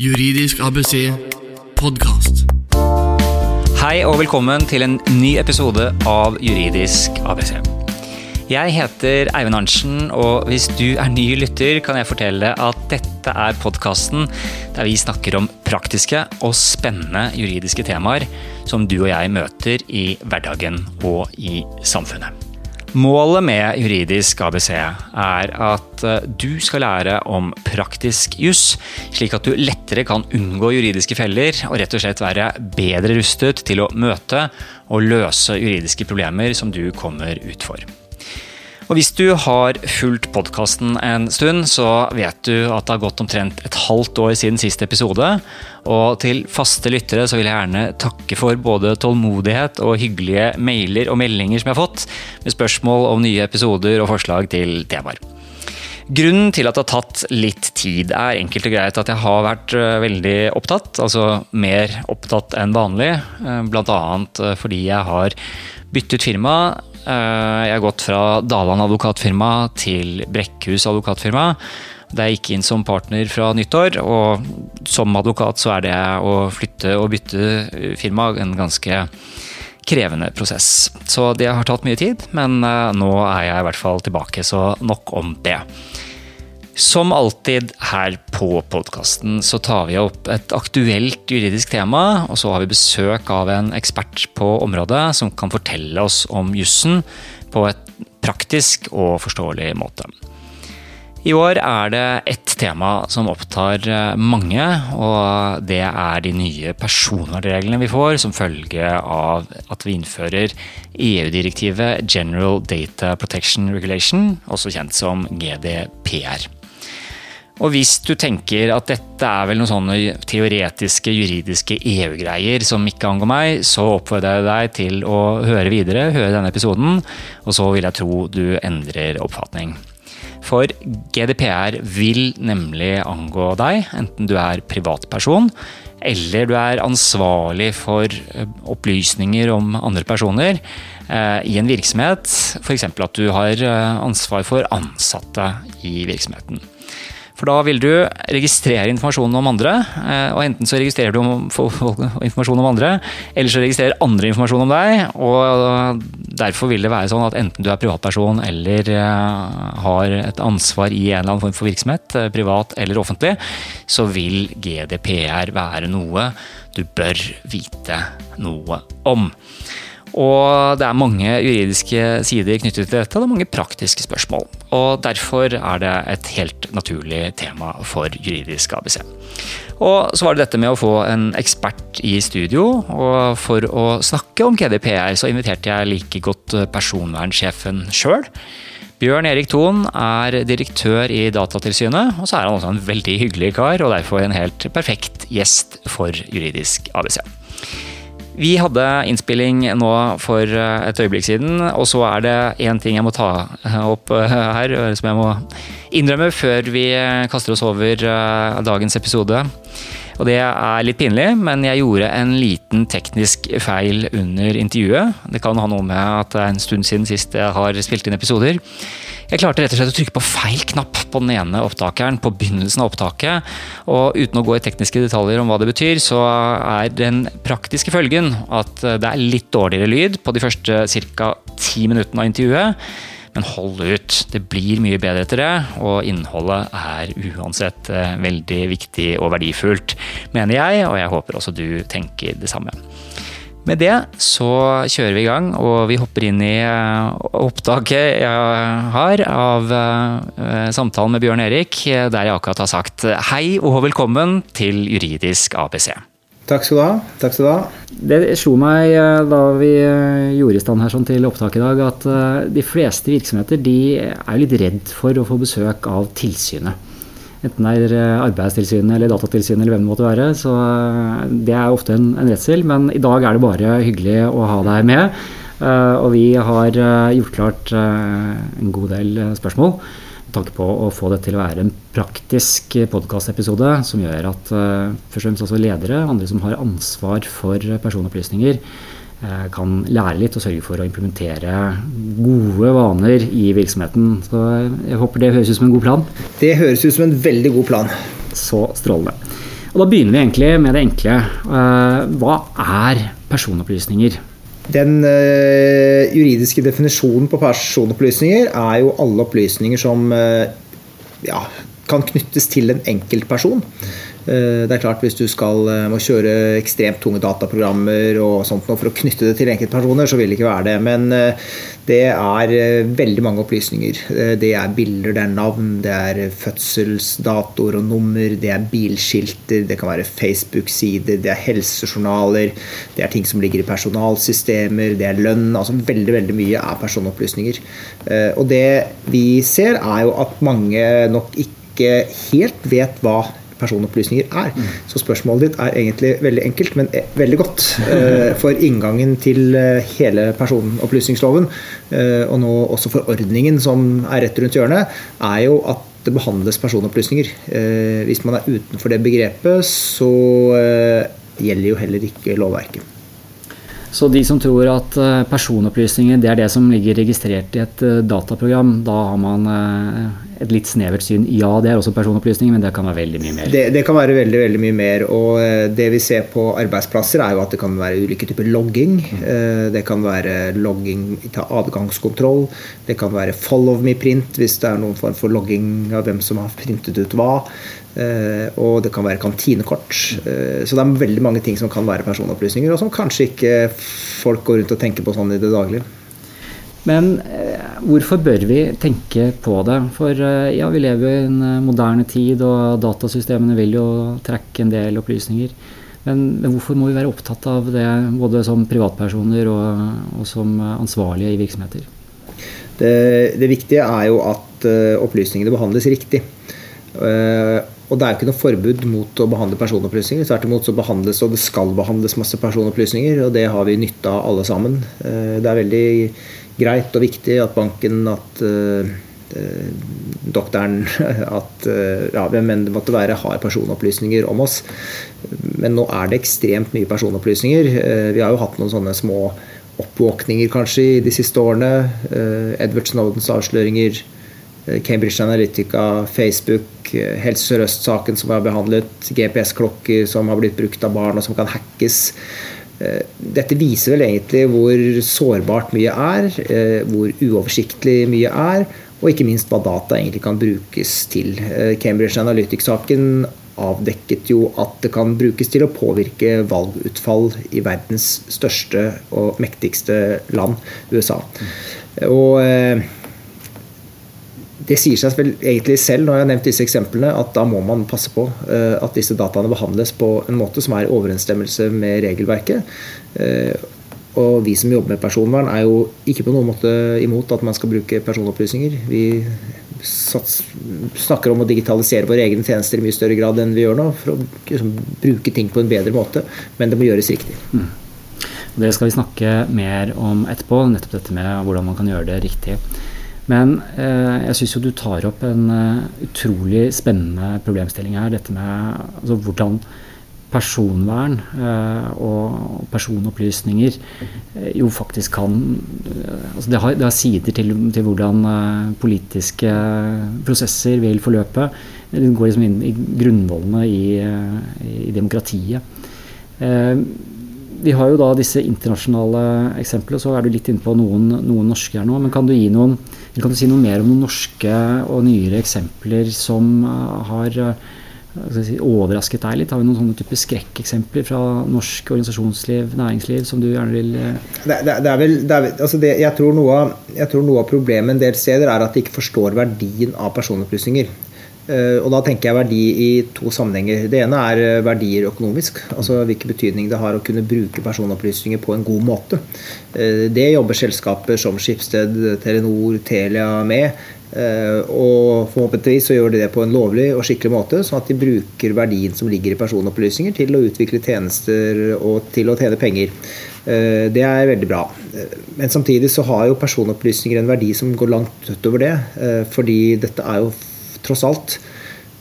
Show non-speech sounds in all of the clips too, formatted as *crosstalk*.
Juridisk ABC podkast. Hei og velkommen til en ny episode av Juridisk ABC. Jeg heter Eivind Arntzen, og hvis du er ny lytter, kan jeg fortelle at dette er podkasten der vi snakker om praktiske og spennende juridiske temaer som du og jeg møter i hverdagen og i samfunnet. Målet med juridisk ABC er at eh, du skal lære om praktisk juss, slik at du lettere kan unngå juridiske feller og rett og slett være bedre rustet til å møte og løse juridiske problemer som du kommer ut for. Og Hvis du har fulgt podkasten en stund, så vet du at det har gått omtrent et halvt år siden siste episode. Og til faste lyttere så vil jeg gjerne takke for både tålmodighet og hyggelige mailer og meldinger som jeg har fått, med spørsmål om nye episoder og forslag til temaer. Grunnen til at det har tatt litt tid, er enkelt og greit at jeg har vært eh, veldig opptatt. Altså mer opptatt enn vanlig. Eh, Bl.a. Eh, fordi jeg har byttet firma jeg har gått fra Daland advokatfirma til Brekkhus advokatfirma. Det jeg gikk inn som partner fra nyttår, og som advokat så er det å flytte og bytte firma en ganske krevende prosess. Så det har tatt mye tid, men eh, nå er jeg i hvert fall tilbake, så nok om det. Som alltid her på podkasten så tar vi opp et aktuelt juridisk tema, og så har vi besøk av en ekspert på området som kan fortelle oss om jussen på et praktisk og forståelig måte. I år er det ett tema som opptar mange, og det er de nye personvernreglene vi får som følge av at vi innfører EU-direktivet General Data Protection Regulation, også kjent som GDPR. Og hvis du tenker at dette er vel noen sånne teoretiske, juridiske EU-greier som ikke angår meg, så oppfordrer jeg deg til å høre videre, høre denne episoden, og så vil jeg tro du endrer oppfatning. For GDPR vil nemlig angå deg, enten du er privatperson eller du er ansvarlig for eh, opplysninger om andre personer eh, i en virksomhet, f.eks. at du har eh, ansvar for ansatte i virksomheten. For da vil du registrere informasjonen om andre, eh, og enten så registrerer du informasjon om andre, eller så registrerer andre informasjon om deg. og Derfor vil det være sånn at enten du er privatperson eller eh, har et ansvar i en eller annen form for virksomhet, eh, privat eller offentlig, så vil GDPR være noe du bør vite noe om. Og det er mange juridiske sider knyttet til dette, og det er mange praktiske spørsmål. Og derfor er det et helt naturlig tema for juridisk ABC. Og så var det dette med å få en ekspert i studio, og for å snakke om GDPR så inviterte jeg like godt personvernsjefen sjøl. Bjørn Erik Thon er direktør i Datatilsynet, og så er han også en veldig hyggelig kar, og derfor en helt perfekt gjest for juridisk ABC. Vi hadde innspilling nå for eh, et øyeblikk siden, og så er det én ting jeg må ta opp eh, her, som jeg må innrømme før vi kaster oss over eh, dagens episode. Og det er litt pinlig, men jeg gjorde en liten teknisk feil under intervjuet. Det kan ha noe med at det er en stund siden sist jeg har spilt inn episoder. Jeg klarte rett og slett å trykke på feil knapp på den ene opptakeren på begynnelsen av opptaket. Og uten å gå i tekniske detaljer om hva det betyr, så er den praktiske følgen at det er litt dårligere lyd på de første ca. ti minuttene av intervjuet. Men hold ut, det blir mye bedre etter det, og innholdet er uansett eh, veldig viktig og verdifullt, mener jeg, og jeg håper også du tenker det samme. Med det så kjører vi i gang, og vi hopper inn i eh, opptaket jeg har av eh, samtalen med Bjørn Erik, der jeg akkurat har sagt hei og velkommen til Juridisk ABC. Takk skal du ha. Takk skal du ha. Det slo meg eh, da vi gjorde i stand her sånn til opptak i dag, at de fleste virksomheter de er litt redd for å få besøk av tilsynet enten det er eh, Arbeidstilsynet eller Datatilsynet eller hvem det måtte være. Så eh, det er ofte en, en redsel, men i dag er det bare hyggelig å ha deg med. Og vi har gjort klart en god del spørsmål tanke på å få det til å være en praktisk podkastepisode som gjør at først og fremst også ledere, andre som har ansvar for personopplysninger, Eh, kan lære litt og sørge for å implementere gode vaner i virksomheten. Så jeg håper det høres ut som en god plan? Det høres ut som en veldig god plan. Så strålende. Og Da begynner vi egentlig med det enkle. Hva er personopplysninger? Den uh, juridiske definisjonen på personopplysninger er jo alle opplysninger som uh, ja, kan knyttes til en enkeltperson. Uh, det er klart Hvis du skal, må kjøre ekstremt tunge dataprogrammer og sånt for å knytte det til enkeltpersoner, så vil det ikke være det. Men det er eh, veldig mange opplysninger. Eh, det er bilder, det er navn, det er fødselsdatoer og nummer, det er bilskilter, det kan være Facebook-sider, det er helsejournaler, det er ting som ligger i personalsystemer, det er lønn. altså Veldig veldig mye er personopplysninger. Eh, og det vi ser, er jo at mange nok ikke helt vet hva personopplysninger er. Mm. Så spørsmålet ditt er egentlig veldig enkelt, men veldig godt. Eh, *laughs* for inngangen til eh, hele personopplysningsloven, eh, og nå også forordningen som er rett rundt hjørnet, er jo at det behandles personopplysninger. Hvis man er utenfor det begrepet, så gjelder jo heller ikke lovverket. Så de som tror at personopplysninger det er det som ligger registrert i et dataprogram, da har man et litt snevert syn. Ja, det er også personopplysninger, men det kan være veldig mye mer. Det, det, kan være veldig veldig mye mer. Og eh, det vi ser på arbeidsplasser, er jo at det kan være ulike typer logging. Det kan være logging til adgangskontroll. Det kan være follow me-print hvis det er noen form for logging av hvem som har printet ut hva. Eh, og det kan være kantinekort. Så det er veldig mange ting som kan være personopplysninger, og som kanskje ikke folk går rundt og tenker på sånn i det daglige. Men eh, hvorfor bør vi tenke på det? For eh, ja, vi lever jo i en eh, moderne tid, og datasystemene vil jo trekke en del opplysninger. Men, men hvorfor må vi være opptatt av det både som privatpersoner og, og som ansvarlige i virksomheter? Det, det, viktige er jo at opplysningene behandles riktig. Uh, og det er jo ikke noe forbud mot å behandle personopplysninger. Tvert imot så behandles og det skal behandles masse personopplysninger, og det har vi nytte av alle sammen. Uh, det er veldig greit og viktig at banken, at uh, doktoren, *laughs* at ja, hvem enn det måtte være, har personopplysninger om oss. Men nå er det ekstremt mye personopplysninger. Vi har jo hatt noen sånne små oppvåkninger kanskje i de siste årene. Edward Snowdens avsløringer. Cambridge Analytica, Facebook, Helse Sør-Øst-saken som er behandlet, GPS-klokker som har blitt brukt av barn og som kan hackes. Eh, dette viser vel egentlig hvor sårbart mye er, eh, hvor uoversiktlig mye er, og ikke minst hva data egentlig kan brukes til. Eh, Cambridge Analytics-saken avdekket jo at det kan brukes til å påvirke valgutfall i verdens største og mektigste land, USA. Og det sier seg vel egentlig selv når jeg har nevnt disse eksemplene, at da må man passe på eh, at disse dataene behandles på en måte som er i overensstemmelse med regelverket. Eh, og vi som jobber med personvern, er jo ikke på noen måte imot at man skal bruke personopplysninger. Vi snakker om å digitalisere våre egne tjenester i mye større grad enn vi gjør nå, for å liksom, bruke ting på en bedre måte. Men det må gjøres riktig. Mm. Det skal vi snakke mer om etterpå, nettopp dette med hvordan man kan gjøre det riktig. Men eh, jeg syns jo du tar opp en uh, utrolig spennende problemstilling her. Dette med altså, hvordan personvern uh, og personopplysninger uh, jo faktisk kan altså det, har, det, har, sider til, til hvordan politiske prosesser vil forløpe. Det går liksom inn i grunnvollene i, i demokratiet vi har jo da disse internasjonale eksemplene, så er du litt inne på noen, noen norske her nå. Men kan du, noen, kan du, si noe mer om noen norske og nyere eksempler som eh, har eh, si, overrasket deg litt? Har vi noen sånne type skrekkeksempler fra norsk organisasjonsliv, næringsliv, som du gjerne vil eh? det, er vel, altså jeg, tror noe, av problemet en del steder er at de ikke forstår verdien av personopplysninger. Eh, og da tenker jeg verdi i to sammenhenger. Det ene er eh, verdier økonomisk. Altså hvilken betydning det har å kunne bruke personopplysninger på en god måte. Eh, det jobber selskaper som Skipsted, Telenor, Telia med. Og forhåpentligvis så gjør de det på en lovlig og skikkelig måte, sånn at de bruker verdien som ligger i personopplysninger til å utvikle tjenester og til å tjene penger. Det er veldig bra. Men samtidig så har jo personopplysninger en verdi som går langt utover det. Fordi dette er jo tross alt.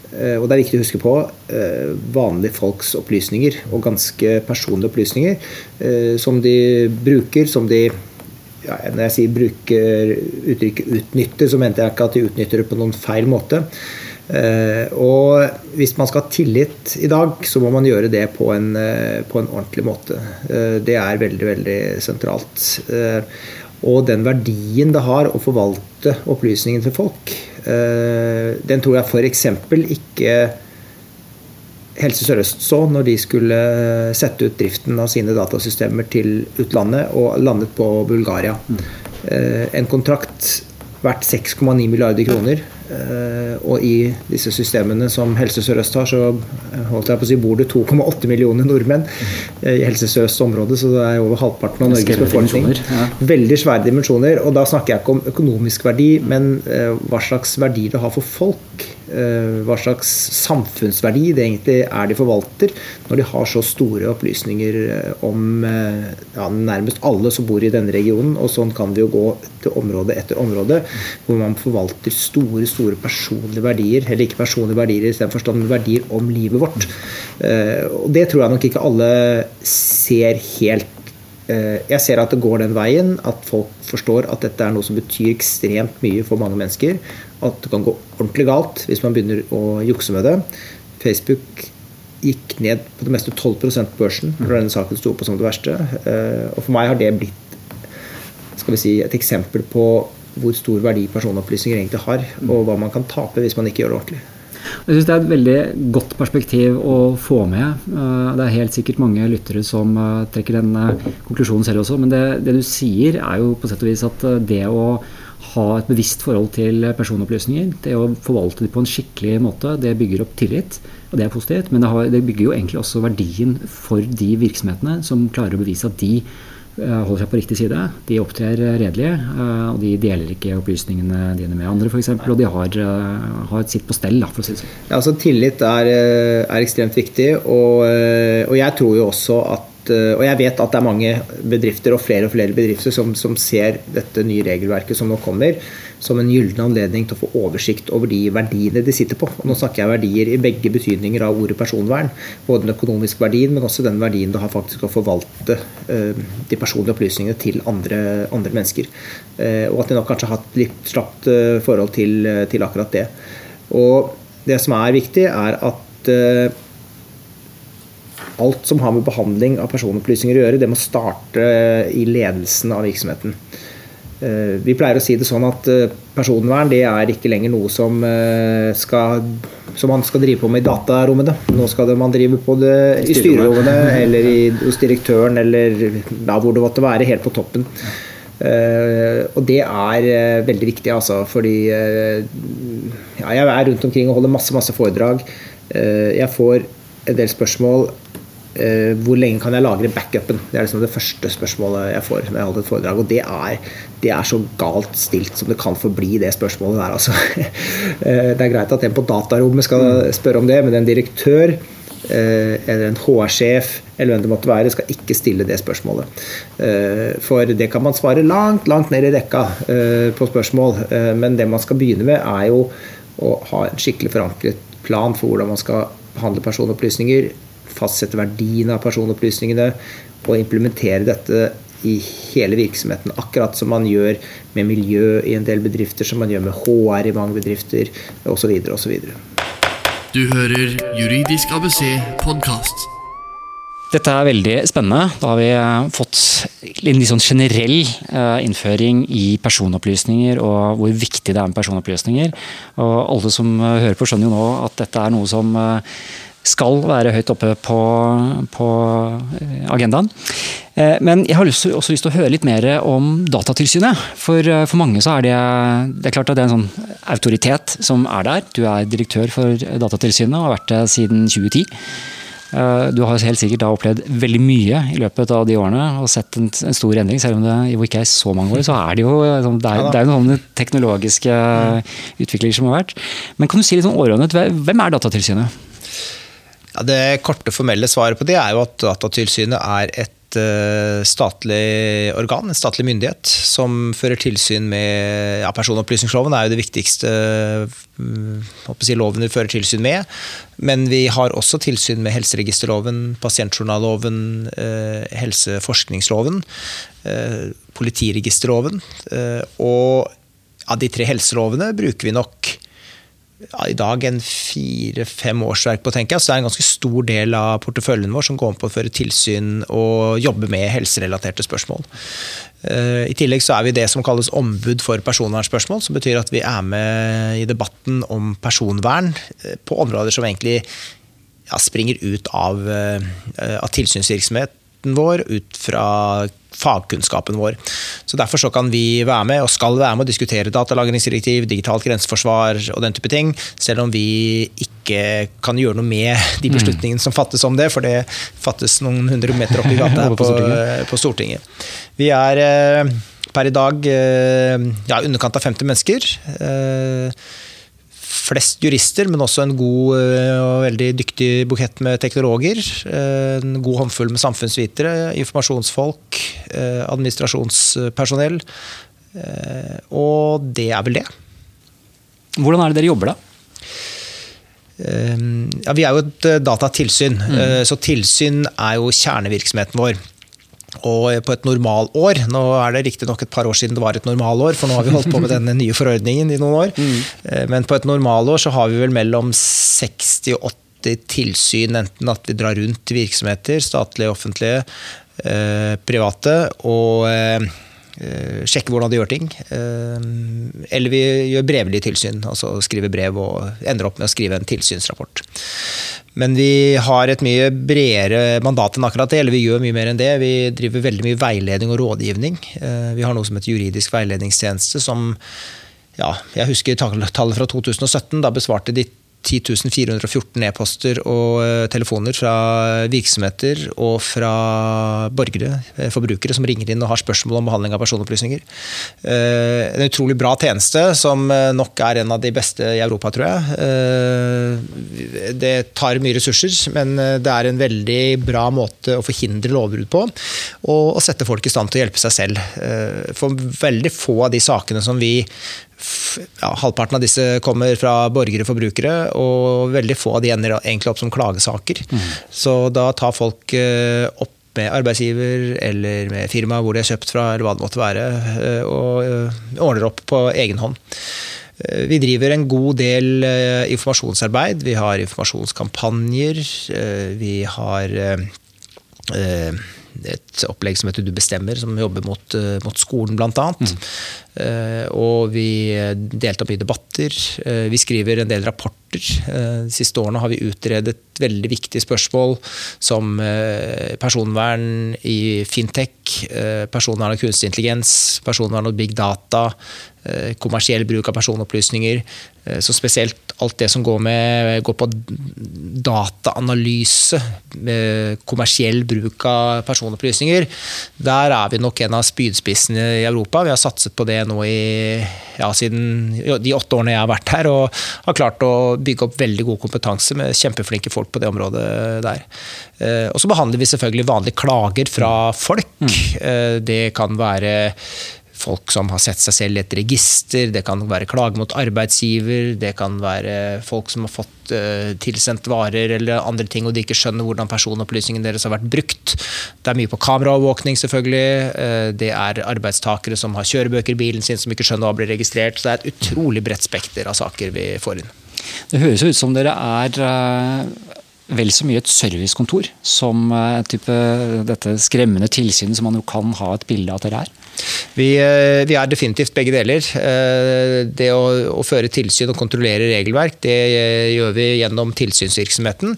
Eh, og det er viktig å huske på eh, vanlige folks opplysninger og ganske personlige opplysninger eh, som de bruker, som de ja, Når jeg sier bruker uttrykket 'utnytter', så mente jeg ikke at de utnytter det på noen feil måte. Og hvis man skal ha tillit i dag, så må man gjøre det på en, på en ordentlig måte. Det er veldig, veldig sentralt. Og den verdien det har å forvalte opplysningen til folk, den tror jeg f.eks. ikke Helse Sør-Øst så når de skulle sette ut driften av sine datasystemer til utlandet og landet på Bulgaria. Mm. En kontrakt verdt 6,9 milliarder kroner Eh, og i disse systemene som Helse Sør-Øst har, så eh, holdt jeg på å si, bor det 2,8 millioner nordmenn eh, i Helse Sør-Øst-området. Så det er over halvparten av Norges befolkning. Veldig svære dimensjoner. Og da snakker jeg ikke om økonomisk verdi, men hva slags verdi det har for folk. Hva slags samfunnsverdi det egentlig er de forvalter, når de har så store opplysninger om ja, nærmest alle som bor i denne regionen. Og sånn kan vi jo gå til område etter område, hvor man forvalter store, store personlige verdier, eller ikke personlige verdier i den forstand, men verdier om livet vårt. Eh, og det tror jeg nok ikke alle ser helt. Eh, jeg ser at det går den veien, at folk forstår at dette er noe som betyr ekstremt mye for mange mennesker. At det kan gå ordentlig galt hvis man begynner å jukse med det. Facebook gikk ned på det meste 12 på børsen når denne saken sto på som det verste. Eh, og for meg har det blitt skal vi si, et eksempel på hvor stor verdi personopplysninger egentlig har, og hva man kan tape hvis man ikke gjør det ordentlig. Jeg synes Det er et veldig godt perspektiv å få med. Eh, det er helt sikkert mange lyttere som eh, trekker den eh, konklusjonen selv også. Men det, det, du sier, er jo på sett og vis at det å ha et bevisst forhold til personopplysninger, det å forvalte dem på en skikkelig måte, det bygger opp tillit. Og det er positivt. Men det, har, det bygger jo egentlig også verdien for de virksomhetene som klarer å bevise at de holder seg på riktig side. De opptrer redelig, eh, og de deler ikke opplysningene dine med andre f.eks. Og de har, eh, har sitt på stell, for å si det sånn. Ja, altså, tillit er, er, ekstremt viktig, og, og, jeg tror jo også at og jeg vet at det er mange bedrifter og flere og flere bedrifter som, som ser dette nye regelverket som nå kommer som en gyllen anledning til å få oversikt over de verdiene de sitter på. Og nå snakker jeg verdier i begge betydninger av ordet personvern. Både den økonomiske verdien, men også den verdien du har faktisk å forvalte uh, de personlige opplysningene til andre, andre mennesker. Uh, og at de nok kanskje har hatt litt slapt forhold til, til, akkurat det. Og det som er viktig, er at alt som har med behandling av personopplysninger å gjøre, det må starte i ledelsen av virksomheten. Eh, vi pleier å si det sånn at eh, personvern det er ikke lenger noe som, eh, skal, som man skal drive på med i datarommene. Nå skal man drive på det i styrerommene *laughs* eller i, hos direktøren eller da hvor det måtte være, helt på toppen. og det er veldig viktig, altså, fordi ja, jeg er rundt omkring og holder masse, masse foredrag. jeg får en del spørsmål Uh, hvor lenge kan jeg lagre backupen? Det er liksom det første spørsmålet jeg får når jeg holder et foredrag. Og det er, det er, så galt stilt som det kan forbli, det spørsmålet der. Altså. uh, *laughs* det er greit at en på datarommet skal spørre om det, men en direktør uh, eller en HR-sjef eller hvem det måtte være, skal ikke stille det spørsmålet. For det kan man svare langt, langt ned i rekka på spørsmål. Men det man skal begynne med, er jo å ha en skikkelig forankret plan for hvordan man skal behandle personopplysninger fastsette verdien av personopplysningene og implementere dette i hele virksomheten. Akkurat som man gjør med miljø i en del bedrifter, som man gjør med HR i mange bedrifter osv. osv. Du hører Juridisk ABC podkast. Dette er veldig spennende. Da har vi eh, fått en litt sånn generell eh, innføring i personopplysninger og hvor viktig det er med personopplysninger. Og alle som eh, hører på skjønner jo nå at dette er noe som skal være høyt oppe på, på eh, agendaen. Eh, men jeg har også lyst til å høre litt mer om Datatilsynet. For, eh, for mange så er det, det er klart at det er en sånn autoritet som er der. Du er direktør for Datatilsynet og har vært det siden 2010. Du har helt sikkert opplevd veldig mye i løpet av de årene og sett en, en stor endring. Selv om det ikke er så mange år, så er det jo liksom, det er, det er noen teknologiske utviklinger som har vært. Men kan du si litt sånn overordnet, hvem er Datatilsynet? Ja, det korte, formelle svaret på det er jo at Datatilsynet er et uh, statlig organ, en statlig myndighet, som fører tilsyn med ja, Personopplysningsloven er jo det viktigste uh, si, loven vi fører tilsyn med. Men vi har også tilsyn med helseregisterloven, pasientjournalloven, uh, helseforskningsloven, politiregisterloven. og av de tre helselovene bruker vi nok i dag en fire-fem årsverk på, tenker jeg. Så det er en ganske stor del av porteføljen vår som går på å føre tilsyn og jobbe med helserelaterte spørsmål. Eh, I tillegg så er vi det som kalles ombud for personvernspørsmål, som betyr at vi er med i debatten om personvern eh, på områder som egentlig ja, springer ut av, av tilsynsvirksomheten vår, ut fra fagkunnskapen vår. Så Derfor så kan vi være med, og skal være med å diskutere datalagringsdirektiv, digitalt grenseforsvar og den type ting, selv om vi ikke kan gjøre noe med de mm. beslutningene som fattes om det, for det fattes noen hundre meter opp i gata *laughs* på, på, Stortinget. Vi er eh, per i dag eh, ja, underkant av 50 mennesker. Flest jurister, men også en god eh, og veldig dyktig bukett med teknologer. Eh, en god håndfull med samfunnsvitere, informasjonsfolk, eh, administrasjonspersonell. Og det er vel det. Hvordan er det dere jobber, da? Ja, vi er jo et datatilsyn, mm. så tilsyn er jo kjernevirksomheten vår. Og på et normalår Nå er det riktignok et par år siden det var et normalår, for nå har vi holdt på med denne nye forordningen i noen år. *laughs* Mm. Eh, men på et normalår så har vi vel mellom 60 og 80 tilsyn, enten at vi drar rundt til virksomheter, statlige, offentlige, eh, private, og eh, sjekker hvordan de gjør ting. Eller vi gjør brevlig tilsyn, altså skriver brev og ender opp med å skrive en tilsynsrapport. Men vi har et mye bredere mandat enn akkurat det. Eller vi gjør mye mer enn det. Vi driver veldig mye veiledning og rådgivning. Eh, vi har noe som heter juridisk veiledningstjeneste, som ja, jeg husker tallet fra 2017. Da besvarte de 10 414 e-poster og eh, telefoner fra virksomheter og fra borgere, eh, forbrukere, som ringer inn og har spørsmål om behandling av personopplysninger. Eh, en utrolig bra tjeneste, som nok er en av de beste i Europa, tror jeg. Det tar mye ressurser, men det er en veldig bra måte å forhindre lovbrudd på, og å sette folk i stand til å hjelpe seg selv. For veldig få av de sakene som vi ja, halvparten av disse kommer fra borgere og forbrukere, og veldig få av de ender egentlig opp som klagesaker. Mm. Så da tar folk eh, opp med arbeidsgiver eller med firma hvor de er kjøpt fra, eller hva det måtte være, eh, og eh, ordner opp på egen hånd. Vi driver en god del informasjonsarbeid. Vi har informasjonskampanjer. Vi har et opplegg som heter Du bestemmer, som jobber mot, eh, mot skolen bl.a. Mm. Uh, og vi deltar i debatter. Vi skriver en del rapporter. De siste årene har vi utredet veldig viktige spørsmål som personvern i fintech, personvern og kunstig intelligens, personvern og big data, kommersiell bruk av personopplysninger. Så spesielt alt det som går, med, går på dataanalyse, kommersiell bruk av personopplysninger, der er vi nok en av spydspissene i Europa. Vi har satset på det nå i ja, siden de åtte årene jeg har vært her, og har klart å bygge opp veldig god kompetanse med kjempeflinke folk på det området der. Eh, og så behandler vi selvfølgelig vanlige klager fra folk. Mm. Eh, det kan være folk som har sett seg selv i et register, det kan være klage mot arbeidsgiver, det kan være folk som har fått uh, tilsendt varer eller andre ting og de ikke skjønner hvordan personopplysningene deres har vært brukt. Det er mye på kameraovervåkning, selvfølgelig. Uh, det er arbeidstakere som har kjørebøker i bilen sin som ikke skjønner hva blir registrert. Så det er et utrolig bredt spekter av saker vi får inn. Det høres ut som dere er uh vel så mye et servicekontor som uh, type, dette skremmende tilsynet som man jo kan ha et bilde av at dere er? Vi, uh, vi er definitivt begge deler. Uh, det å, å, føre tilsyn og kontrollere regelverk, det gjør vi gjennom tilsynsvirksomheten.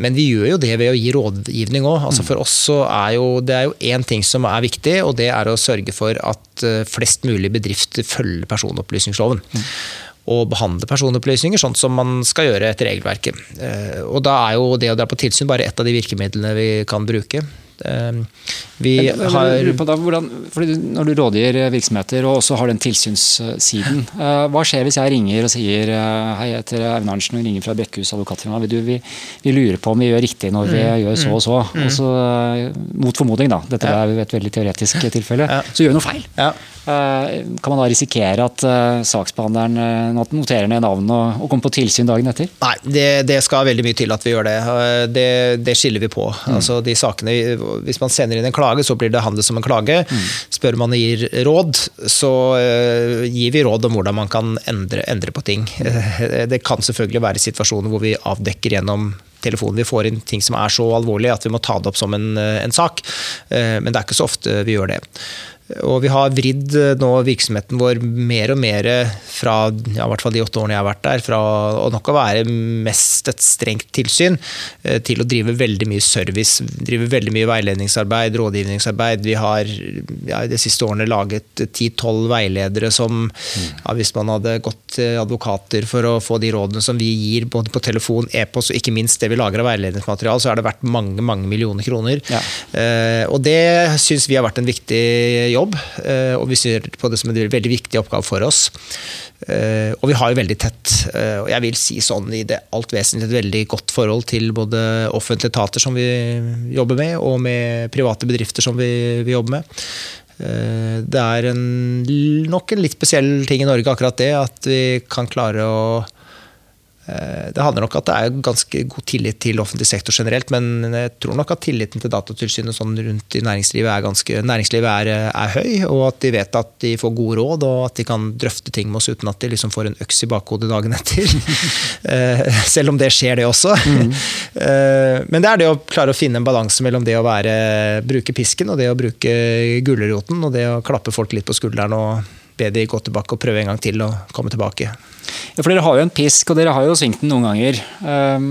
Men vi gjør jo det ved å gi rådgivning òg. Altså for oss så er jo, det er jo én ting som er viktig, og det er å sørge for at flest mulig bedrifter følger personopplysningsloven. Mm å behandle personopplysninger sånn som man skal gjøre etter regelverket. Eh, og da er jo det å dra på tilsyn bare ett av de virkemidlene vi kan bruke. Eh, vi har hvordan, Når du rådgir virksomheter og også har den tilsynssiden, *laughs* eh, hva skjer hvis jeg ringer og sier hei, jeg heter Aune Arntzen og ringer fra Brekkhus advokatfirma. Vi, vi, vi, lurer på om vi gjør riktig når vi mm. gjør så og så. Også, mot formodning, da, dette ja. er et veldig teoretisk *laughs* tilfelle, ja. så gjør vi noe feil. Ja. Kan man da risikere at saksbehandleren noterer ned navnet og, kommer på tilsyn dagen etter? Nei, det, det, skal veldig mye til at vi gjør det. Det, det skiller vi på. Mm. Altså, de sakene, hvis man sender inn en klage, så blir det handlet som en klage. Mm. Spør man og gir råd, så gir vi råd om hvordan man kan endre, endre på ting. Det kan selvfølgelig være situasjoner hvor vi avdekker gjennom telefonen vi får inn ting som er så alvorlig at vi må ta det opp som en, en sak. Men det er ikke så ofte vi gjør det. Og vi har vridd eh, nå virksomheten vår mer og mer fra ja, i hvert fall de åtte årene jeg har vært der, fra å nok å være mest et strengt tilsyn, eh, til å drive veldig mye service. Drive veldig mye veiledningsarbeid, rådgivningsarbeid. Vi har ja, de siste årene laget ti-tolv veiledere som ja, Hvis man hadde gått til advokater for å få de rådene som vi gir, både på telefon, e-post og ikke minst det vi lager av veiledningsmateriale, så har det vært mange mange millioner kroner. Ja. Eh, og det syns vi har vært en viktig jobb jobb, eh, og vi ser på det som en veldig viktig oppgave for oss. Eh, og vi har jo veldig tett, eh, og jeg vil si sånn i det alt vesentlig, et veldig godt forhold til både offentlige etater som vi jobber med, og med private bedrifter som vi, vi jobber med. Det er en, nok en litt spesiell ting i Norge, akkurat det. At vi kan klare å det handler nok at det er ganske god tillit til offentlig sektor generelt, men jeg tror nok at tilliten til Datatilsynet sånn rundt i næringslivet er ganske næringslivet er, er, høy, og at de vet at de får gode råd, og at de kan drøfte ting med oss uten at de liksom får en øks i bakhodet dagen etter. *laughs* Eh, selv om det skjer, det også. Mm. *laughs* Men det er det å klare å finne en balanse mellom det å være, bruke pisken og det å bruke gulroten, og det å klappe folk litt på skulderen og be de gå tilbake og prøve en gang til og komme tilbake. Ja, for Dere har jo en pisk, og dere har jo svingt den noen ganger. Um,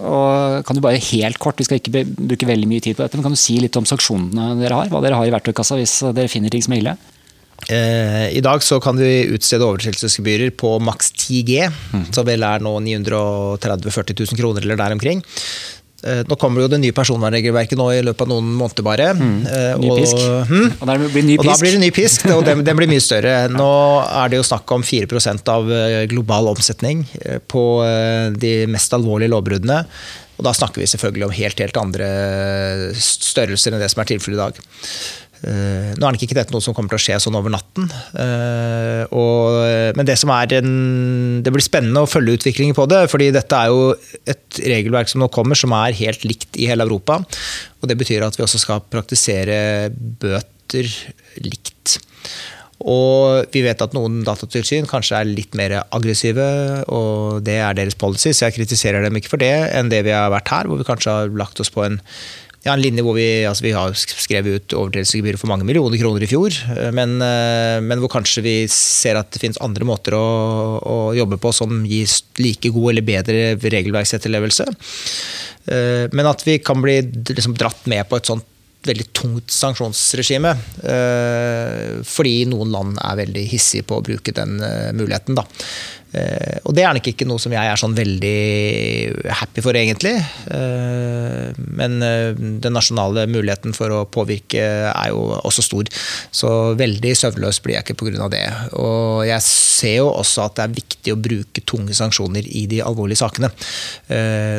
og kan du bare helt kort, Vi skal ikke bruke veldig mye tid på dette, men kan du si litt om sanksjonene dere har? Hva dere har i verktøykassa hvis dere finner ting som er ille? Eh, I dag så kan vi utstede overtredelsesgebyrer på maks 10 G, mm. som vel er nå 930 000-40 000 kroner eller der omkring. Eh, nå kommer jo det nye personvernregelverket nå i løpet av noen måneder bare. Mm. Eh, ny pisk. Og, hmm. og, blir ny og, da blir det ny pisk, og den, den, blir mye større. *laughs* Nå er det jo snakk om 4 av eh, global omsetning på de mest alvorlige lovbruddene. Og da snakker vi selvfølgelig om helt, helt andre størrelser enn det som er tilfellet i dag. Uh, nå er det ikke dette noe som kommer til å skje sånn over natten. Uh, og, men det som en, det blir spennende å følge utviklingen på det. fordi dette er jo et regelverk som nå kommer som er helt likt i hele Europa. Og det betyr at vi også skal praktisere bøter likt. Og vi vet at noen datatilsyn kanskje er litt mer aggressive, og det er deres policy, så jeg kritiserer dem ikke for det, enn det vi har vært her, hvor vi kanskje har lagt oss på en ja, en linje hvor vi, altså vi har skrevet ut overtredelsesgebyr for mange millioner kroner i fjor, eh, men, eh, men, hvor kanskje vi ser at det finnes andre måter å, å jobbe på som gir like god eller bedre regelverksetterlevelse. Eh, men at vi kan bli liksom dratt med på et sånt veldig tungt sanksjonsregime. Fordi noen land er veldig hissige på å bruke den muligheten. Da. Uh, og det er nok ikke noe som jeg er sånn veldig happy for, egentlig. Uh, men uh, den nasjonale muligheten for å påvirke er jo også stor. Så veldig søvnløs blir jeg ikke pga. det. Og jeg ser jo også at det er viktig å bruke tunge sanksjoner i de alvorlige sakene.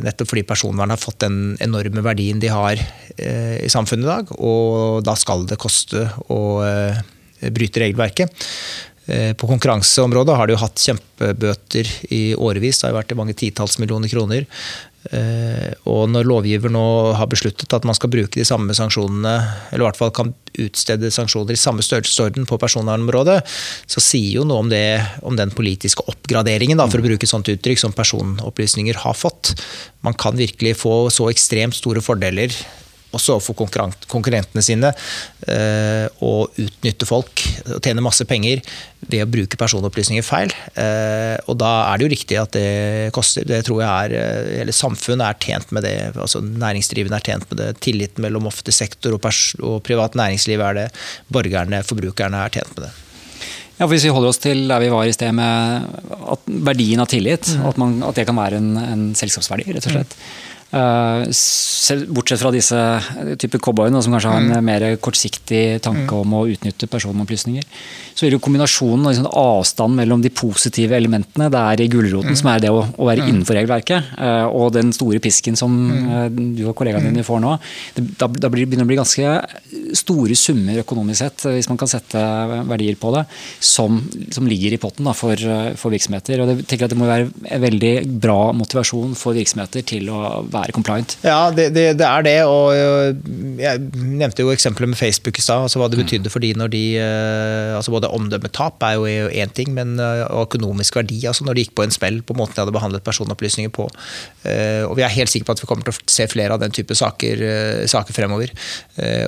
nettopp fordi personvern har fått den enorme verdien de har i samfunnet i dag. Og da skal det koste å bryte regelverket. Eh, på konkurranseområdet har de jo hatt kjempebøter i årevis. Det har jo vært i mange titalls millioner kroner. Eh, og når lovgiver nå har besluttet at man skal bruke de samme sanksjonene, eller i hvert fall kan utstede sanksjoner i samme størrelsesorden på personvernområdet, så sier jo noe om, det, om den politiske oppgraderingen, da, for å bruke et sånt uttrykk, som personopplysninger har fått. Man kan virkelig få så ekstremt store fordeler også overfor konkurrentene sine, eh, og utnytte folk og tjene masse penger ved å bruke personopplysninger feil. Eh, og da er det jo riktig at det koster. Det tror jeg er eller Hele samfunnet er tjent med det. altså Næringsdrivende er tjent med det. Tilliten mellom offentlig sektor og, og privat næringsliv er det. Borgerne, forbrukerne er tjent med det. Ja, for Hvis vi holder oss til der vi var i sted med verdien av tillit, mm. at, man, at, det kan være en, en selskapsverdi, rett og slett. Mm. Uh, bortsett fra disse type cowboyene som kanskje har en mm. mer kortsiktig tanke mm. om å utnytte personopplysninger. Så er det jo kombinasjonen og liksom, avstand mellom de positive elementene det er i gulroten, mm. som er det å, å være innenfor regelverket, og den store pisken som du og kollegaene dine får nå. Det, da, da blir, begynner det å bli ganske store summer økonomisk sett, hvis man kan sette verdier på det, som, som ligger i potten da, for, for, virksomheter. Og jeg tenker at det må være en veldig bra motivasjon for virksomheter til å være være compliant? Ja, det, det, det, er det. Og jeg nevnte jo eksempelet med Facebook i stad. Altså hva det mm. betydde for de når de eh, altså Både omdømmetap er jo én ting, men eh, økonomisk verdi. altså Når de gikk på en smell på måten de hadde behandlet personopplysninger på. Eh, og vi er helt sikre på at vi kommer til å se flere av den type saker, saker fremover.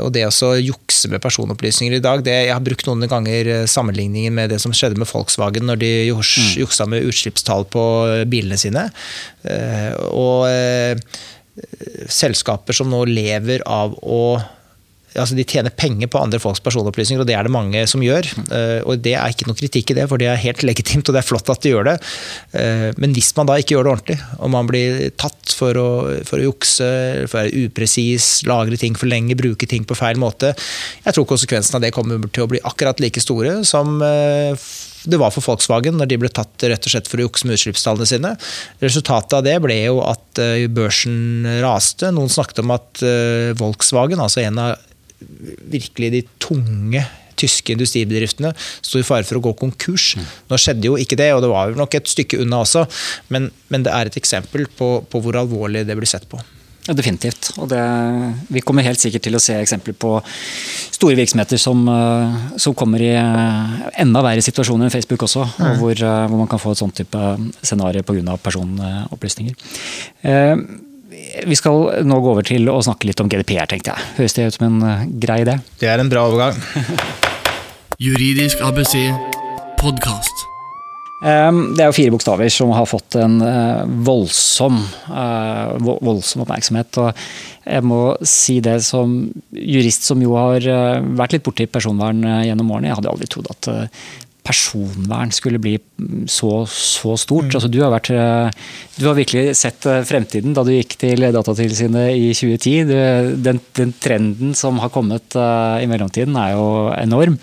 Og det å jukse med personopplysninger i dag, det, jeg har brukt noen ganger sammenligningen med det som skjedde med Volkswagen når de mm. juksa med utslippstall på bilene sine. Og selskaper som nå lever av å altså De tjener penger på andre folks personopplysninger, og det er det mange som gjør. Eh, og Det er ikke noe kritikk i det, for det er helt legitimt og det er flott at de gjør det. Eh, men hvis man da ikke gjør det ordentlig, og man blir tatt for å, for å jukse, for å være upresis, lagre ting for lenge, bruke ting på feil måte Jeg tror konsekvensen av det kommer til å bli akkurat like store som eh, det var for Volkswagen når de ble tatt rett og slett for å jukse med utslippstallene sine. Resultatet av det ble jo at børsen raste. Noen snakket om at Volkswagen, altså en av virkelig de tunge tyske industribedriftene sto i fare for å gå konkurs. Nå skjedde jo ikke det, og det var nok et stykke unna også, men, men det er et eksempel på, på, hvor alvorlig det blir sett på. Ja, definitivt. Og det, vi kommer helt sikkert til å se eksempler på store virksomheter som, eh, som kommer i eh, enda verre situasjoner enn Facebook også, mm. hvor, eh, hvor, man kan få et sånt type scenario pga. personopplysninger. Eh, vi skal nå gå over til å snakke litt om GDPR, tenkte jeg. Høres det ut som en grei idé? Det er en bra overgang. *laughs* Juridisk ABC podkast. Um, det er jo fire bokstaver som har fått en uh, voldsom, uh, voldsom oppmerksomhet. og jeg må si det som jurist som jo har vært litt borti personvern gjennom årene. Jeg hadde aldri trodd at personvern skulle bli så, så stort. Mm. Altså, du, har vært, eh, du, har virkelig sett eh, fremtiden da du gikk til Datatilsynet i 2010. Du, den, den, trenden som har kommet uh, i mellomtiden er jo enorm.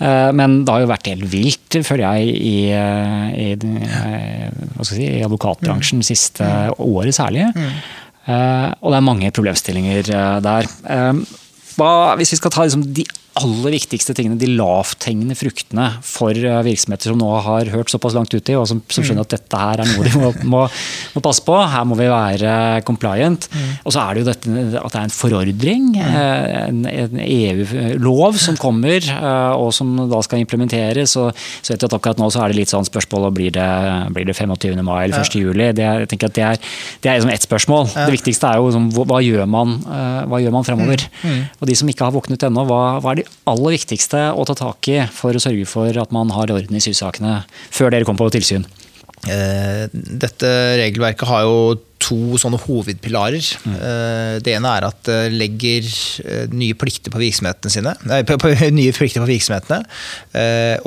Uh, men det har jo vært helt vilt, føler jeg, i, i, i, si, i advokatbransjen mm. siste mm. året særlig. Uh, og det er mange problemstillinger der. Hva, hvis vi skal ta liksom, de aller viktigste tingene, de lavthengende fruktene for eh, virksomheter som nå har hørt såpass langt uti, og som, som skjønner at dette her er noe de må, må, må passe på. Her må vi være compliant. Mm. Og så er det jo dette at det er en forordring, eh, en, en EU-lov som kommer, eh, og som da skal implementeres. Og så vet jeg at akkurat nå så er det litt sånn spørsmål om blir det, blir det 25. mai eller 1. juli. Det, jeg tenker at det er, det er liksom ett spørsmål. Det viktigste er jo liksom, hva, gjør man, hva gjør man fremover? Mm. Mm. Og de som ikke har våknet ennå, hva, hva er det de aller viktigste å ta tak i for å sørge for at man har orden i sysakene før dere kom på tilsyn? Eh, dette regelverket har jo to sånne hovedpilarer. Mm. Eh, det ene er at det legger eh, nye plikter på virksomhetene sine. Nei, på, på, *laughs* nye plikter på virksomhetene.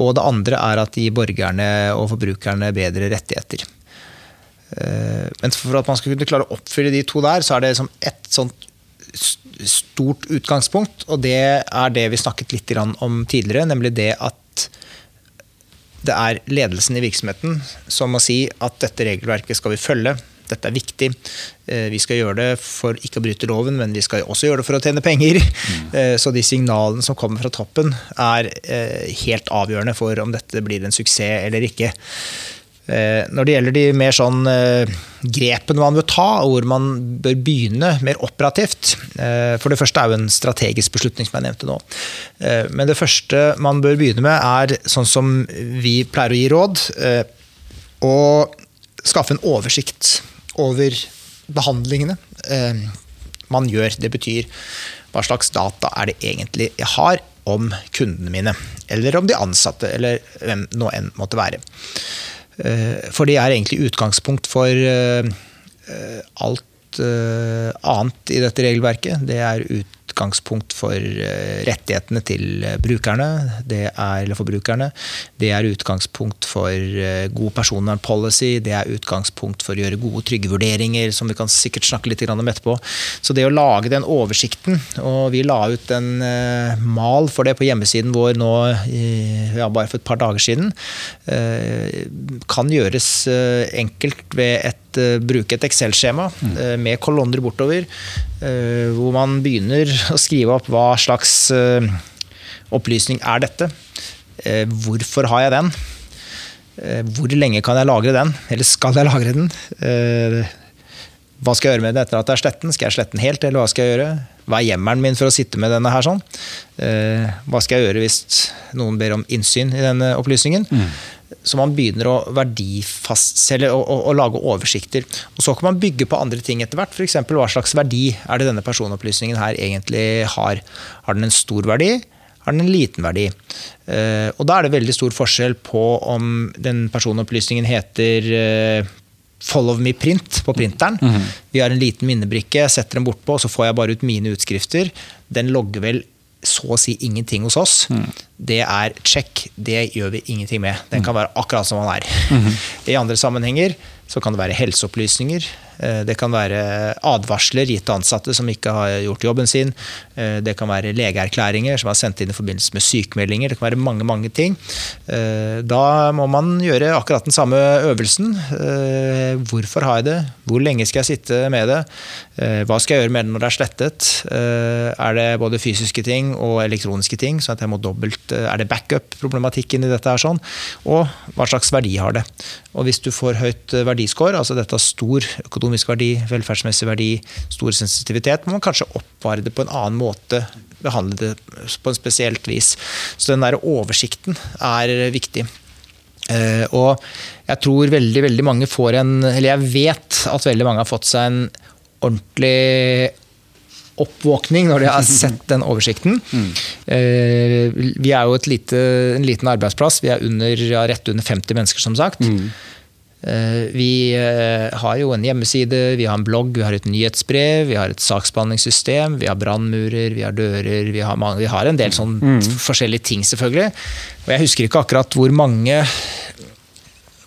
Og det andre er at de gir borgerne og forbrukerne bedre rettigheter. Men for at man skal kunne klare å oppfylle de to der, så er det liksom et sånt stort utgangspunkt, og det er det vi snakket litt om tidligere, nemlig det at det er ledelsen i virksomheten som må si at dette regelverket skal vi følge. Dette er viktig. Eh, vi skal gjøre det for ikke å bryte loven, men vi skal også gjøre det for å tjene penger. Mm. Eh, så de signalene som kommer fra toppen, er eh, helt avgjørende for om dette blir en suksess eller ikke. Eh, når det gjelder de mer sånn eh, grepene man bør ta, og hvor man bør begynne mer operativt eh, For det første er jo en strategisk beslutning, som jeg nevnte nå. Men det første man bør begynne med, er sånn som vi pleier å gi råd, å skaffe en oversikt over behandlingene man gjør. Det betyr hva slags data er det egentlig jeg har om kundene mine, eller om de ansatte, eller hvem nå enn måtte være. Eh, for det er egentlig utgangspunkt for eh, alt eh, annet i dette regelverket. Det er utgangspunkt for eh, rettighetene til brukerne, det er, eller forbrukerne. Det er utgangspunkt for eh, god personvernpolicy, det er utgangspunkt for å gjøre gode, trygge vurderinger, som vi kan sikkert snakke litt om etterpå. Så det å lage den oversikten, og vi la ut en mal for det på hjemmesiden vår nå ja, bare for et par dager siden, kan gjøres enkelt ved et bruke et Excel-skjema mm. med kolonner bortover, hvor man begynner å skrive opp hva slags opplysning er dette. Hvorfor har jeg den? Hvor lenge kan jeg lagre den? Eller skal jeg lagre den? Hva skal jeg gjøre med det etter at jeg har slettet den? Skal jeg slette den helt, eller hva skal jeg gjøre? Hva er hjemmelen min for å sitte med denne her sånn? Eh, hva skal jeg gjøre hvis noen ber om innsyn i denne opplysningen? Mm. Så man begynner å verdifastselge og, og, og, lage oversikter. Og så kan man bygge på andre ting etter hvert. F.eks. hva slags verdi er det denne personopplysningen her egentlig har? Har den en stor verdi? Har den en liten verdi? Eh, og da er det veldig stor forskjell på om den personopplysningen heter eh, Follow me print på printeren. Mm -hmm. Vi har en liten minnebrikke, setter den bortpå, og så får jeg bare ut mine utskrifter. Den logger vel så å si ingenting hos oss. Mm. Det er check. Det gjør vi ingenting med. Den kan være akkurat som den er. Mm -hmm. *laughs* I andre sammenhenger så kan det være helseopplysninger. Eh, det kan være advarsler gitt til ansatte som ikke har gjort jobben sin. Eh, det kan være legeerklæringer som er sendt inn i forbindelse med sykemeldinger. Det kan være mange mange ting. Eh, da må man gjøre akkurat den samme øvelsen. Hvorfor har jeg det? Hvor lenge skal jeg sitte med det? Hva skal jeg gjøre med det når det er slettet? Er det både fysiske ting og elektroniske ting? så at jeg må dobbelt, Er det backup-problematikken i dette? her sånn? Og hva slags verdi har det? Og hvis du får høyt verdiscore, altså dette har stor økonomisk økonomisk verdi, velferdsmessig verdi, stor sensitivitet, må man kanskje oppvare det på en annen måte. Behandle det på en spesielt vis. Så den der oversikten er viktig. Eh, og jeg tror veldig, veldig mange får en Eller jeg vet at veldig mange har fått seg en ordentlig oppvåkning når de har *laughs* sett den oversikten. Mm. Vi er jo lite, en liten arbeidsplass. Vi er under, ja, rett under 50 mennesker, som sagt. Mm. Eh, vi eh, har jo en hjemmeside, vi har en blogg, vi har et nyhetsbrev, vi har et saksbehandlingssystem, vi har brannmurer, vi har dører Vi har, vi har en del sånn mm. forskjellige ting, selvfølgelig. Og jeg husker ikke akkurat hvor mange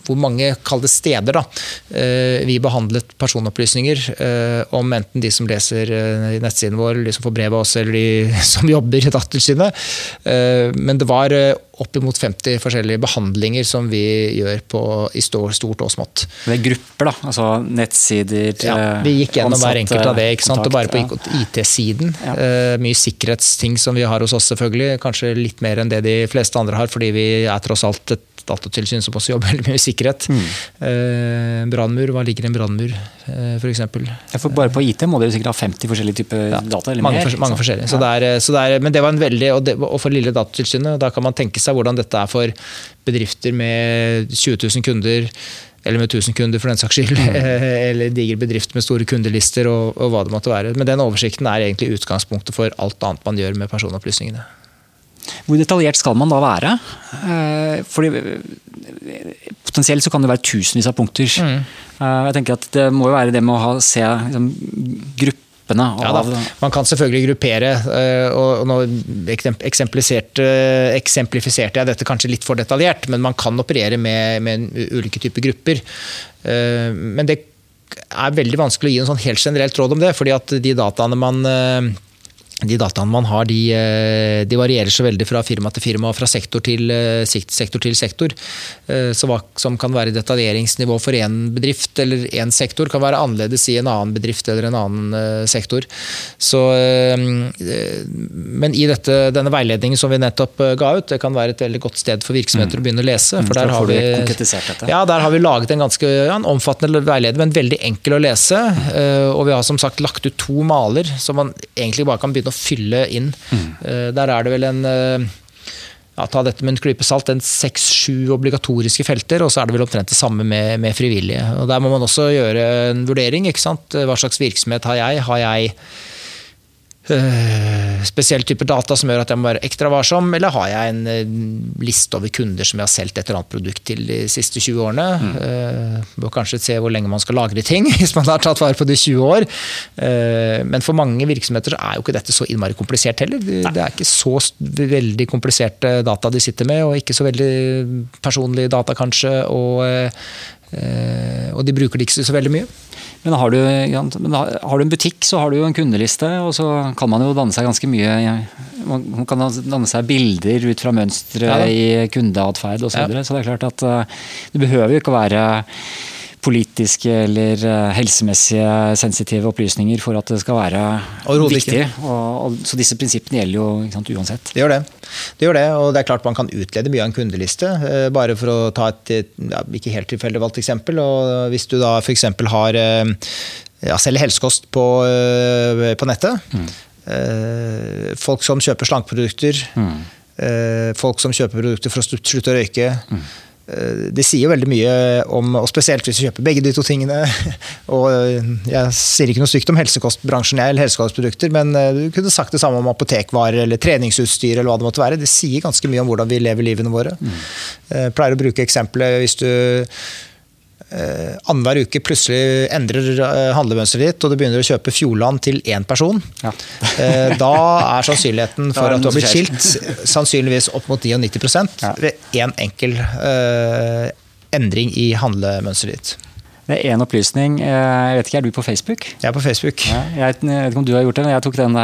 hvor mange kalde steder da, eh, vi behandlet personopplysninger om enten de som leser i nettsiden vår, de som får brev av oss, eller de *laughs* som jobber i Datatilsynet. Men det var oppimot 50 forskjellige behandlinger som vi gjør på, i stort og smått. Det er grupper, da? Altså nettsider? Ja, vi gikk gjennom hver enkelt av det. ikke sant? og Bare på IT-siden. Ja. Mye sikkerhetsting som vi har hos oss, selvfølgelig. Kanskje litt mer enn det de fleste andre har, fordi vi er tross alt et datatilsyn som også jobber veldig mye med sikkerhet. Mm. Uh, brannmur, hva ligger i en brannmur, uh, f.eks.? Bare på IT må dere sikkert ha 50 forskjellige typer ja, data? eller mange, mer? For, mange forskjellige. Så det er, så det er, men det var en veldig, og, det, og for lille Datatilsynet, da kan man tenke seg seg hvordan dette er for bedrifter med 20 000 kunder, eller med 1000 kunder for den saks skyld, mm. *laughs* eller diger bedrift med store kundelister og, og, hva det måtte være. Men den oversikten er egentlig utgangspunktet for alt annet man gjør med personopplysningene. Hvor detaljert skal man da være? Eh, fordi Potensielt så kan det være tusenvis av punkter. Mm. Eh, jeg tenker at Det må jo være det med å ha, se liksom, gruppe ja, da. Man kan selvfølgelig gruppere. Eh, og nå eksemplifiserte, jeg dette kanskje litt for detaljert, men man kan operere med, med ulike typer grupper. Eh, men det er veldig vanskelig å gi en sånn helt generelt råd om det, fordi at de dataene man eh, de dataene man har, de, eh, de, varierer så veldig fra firma til firma og fra sektor til eh, sektor. Til sektor. Eh, så hva som kan være detaljeringsnivå for én bedrift eller én sektor, kan være annerledes i en annen bedrift eller en annen sektor. Så, men i dette, denne veiledningen som vi nettopp ga ut, det kan være et veldig godt sted for virksomheter mm. å begynne å lese. For der har, vi, ja, der har vi laget en ganske ja, en omfattende veileder, men veldig enkel å lese. Og vi har som sagt lagt ut to maler som man egentlig bare kan begynne å fylle inn. Mm. Der er det vel en eh, ja, ta dette med en klype salt, en seks-sju obligatoriske felter, og så er det vel omtrent det samme med, med, frivillige. Og Der må man også gjøre en vurdering. ikke sant? Hva slags virksomhet har jeg? Har jeg spesiell type data som gjør at jeg må være ekstra varsom, eller har jeg en øh, liste over kunder som jeg har solgt et eller annet produkt til de siste 20 årene? Mm. Uh, bør kanskje se hvor lenge man skal lagre ting, *laughs* hvis man har tatt vare på det i 20 år. Men for mange virksomheter så er jo ikke dette så innmari komplisert heller. Det, det er ikke så veldig kompliserte data de sitter med, og ikke så veldig personlige data, kanskje. og og de bruker det ikke så veldig mye. Men har, du, men har du en butikk, så har du jo en kundeliste, og så kan man jo danne seg ganske mye Man kan danne seg bilder ut fra mønstre ja, i kundeatferd osv. Så, videre. så det er klart at uh, det behøver jo ikke å være politiske eller uh, helsemessige sensitive opplysninger for at det skal være viktig. Og, og, så disse prinsippene gjelder jo sant, uansett. Det gjør det. det gjør det. Og det er klart man kan utlede mye av en kundeliste. Uh, bare for å ta et ja, ikke helt tilfeldig valgt eksempel. og Hvis du da f.eks. har uh, ja, selger helsekost på, på nettet. Mm. Folk som kjøper slankeprodukter. Mm. Folk som kjøper produkter for å slutte å røyke. Mm Eh, det sier veldig mye om, og spesielt hvis du kjøper begge de to tingene. *laughs* og eh, Jeg sier ikke noe stygt om helsekostbransjen eller helsekostprodukter, men eh, du kunne sagt det samme om apotekvarer eller treningsutstyr eller hva det måtte være. Det sier ganske mye om hvordan vi lever livene våre. Mm. Jeg pleier å bruke eksempelet hvis du eh, annenhver uke plutselig endrer eh, handlemønsteret ditt, og du begynner å kjøpe Fjordland til én person, ja. *laughs* eh, da er sannsynligheten for at du har blitt skilt sannsynligvis opp mot 99 ja. ved én en enkel eh, endring i handlemønsteret ditt. Det er én opplysning. Eh, jeg vet ikke, Er du på Facebook? Jeg er på Facebook. Ja, jeg, vet ikke om du har gjort det, men jeg tok den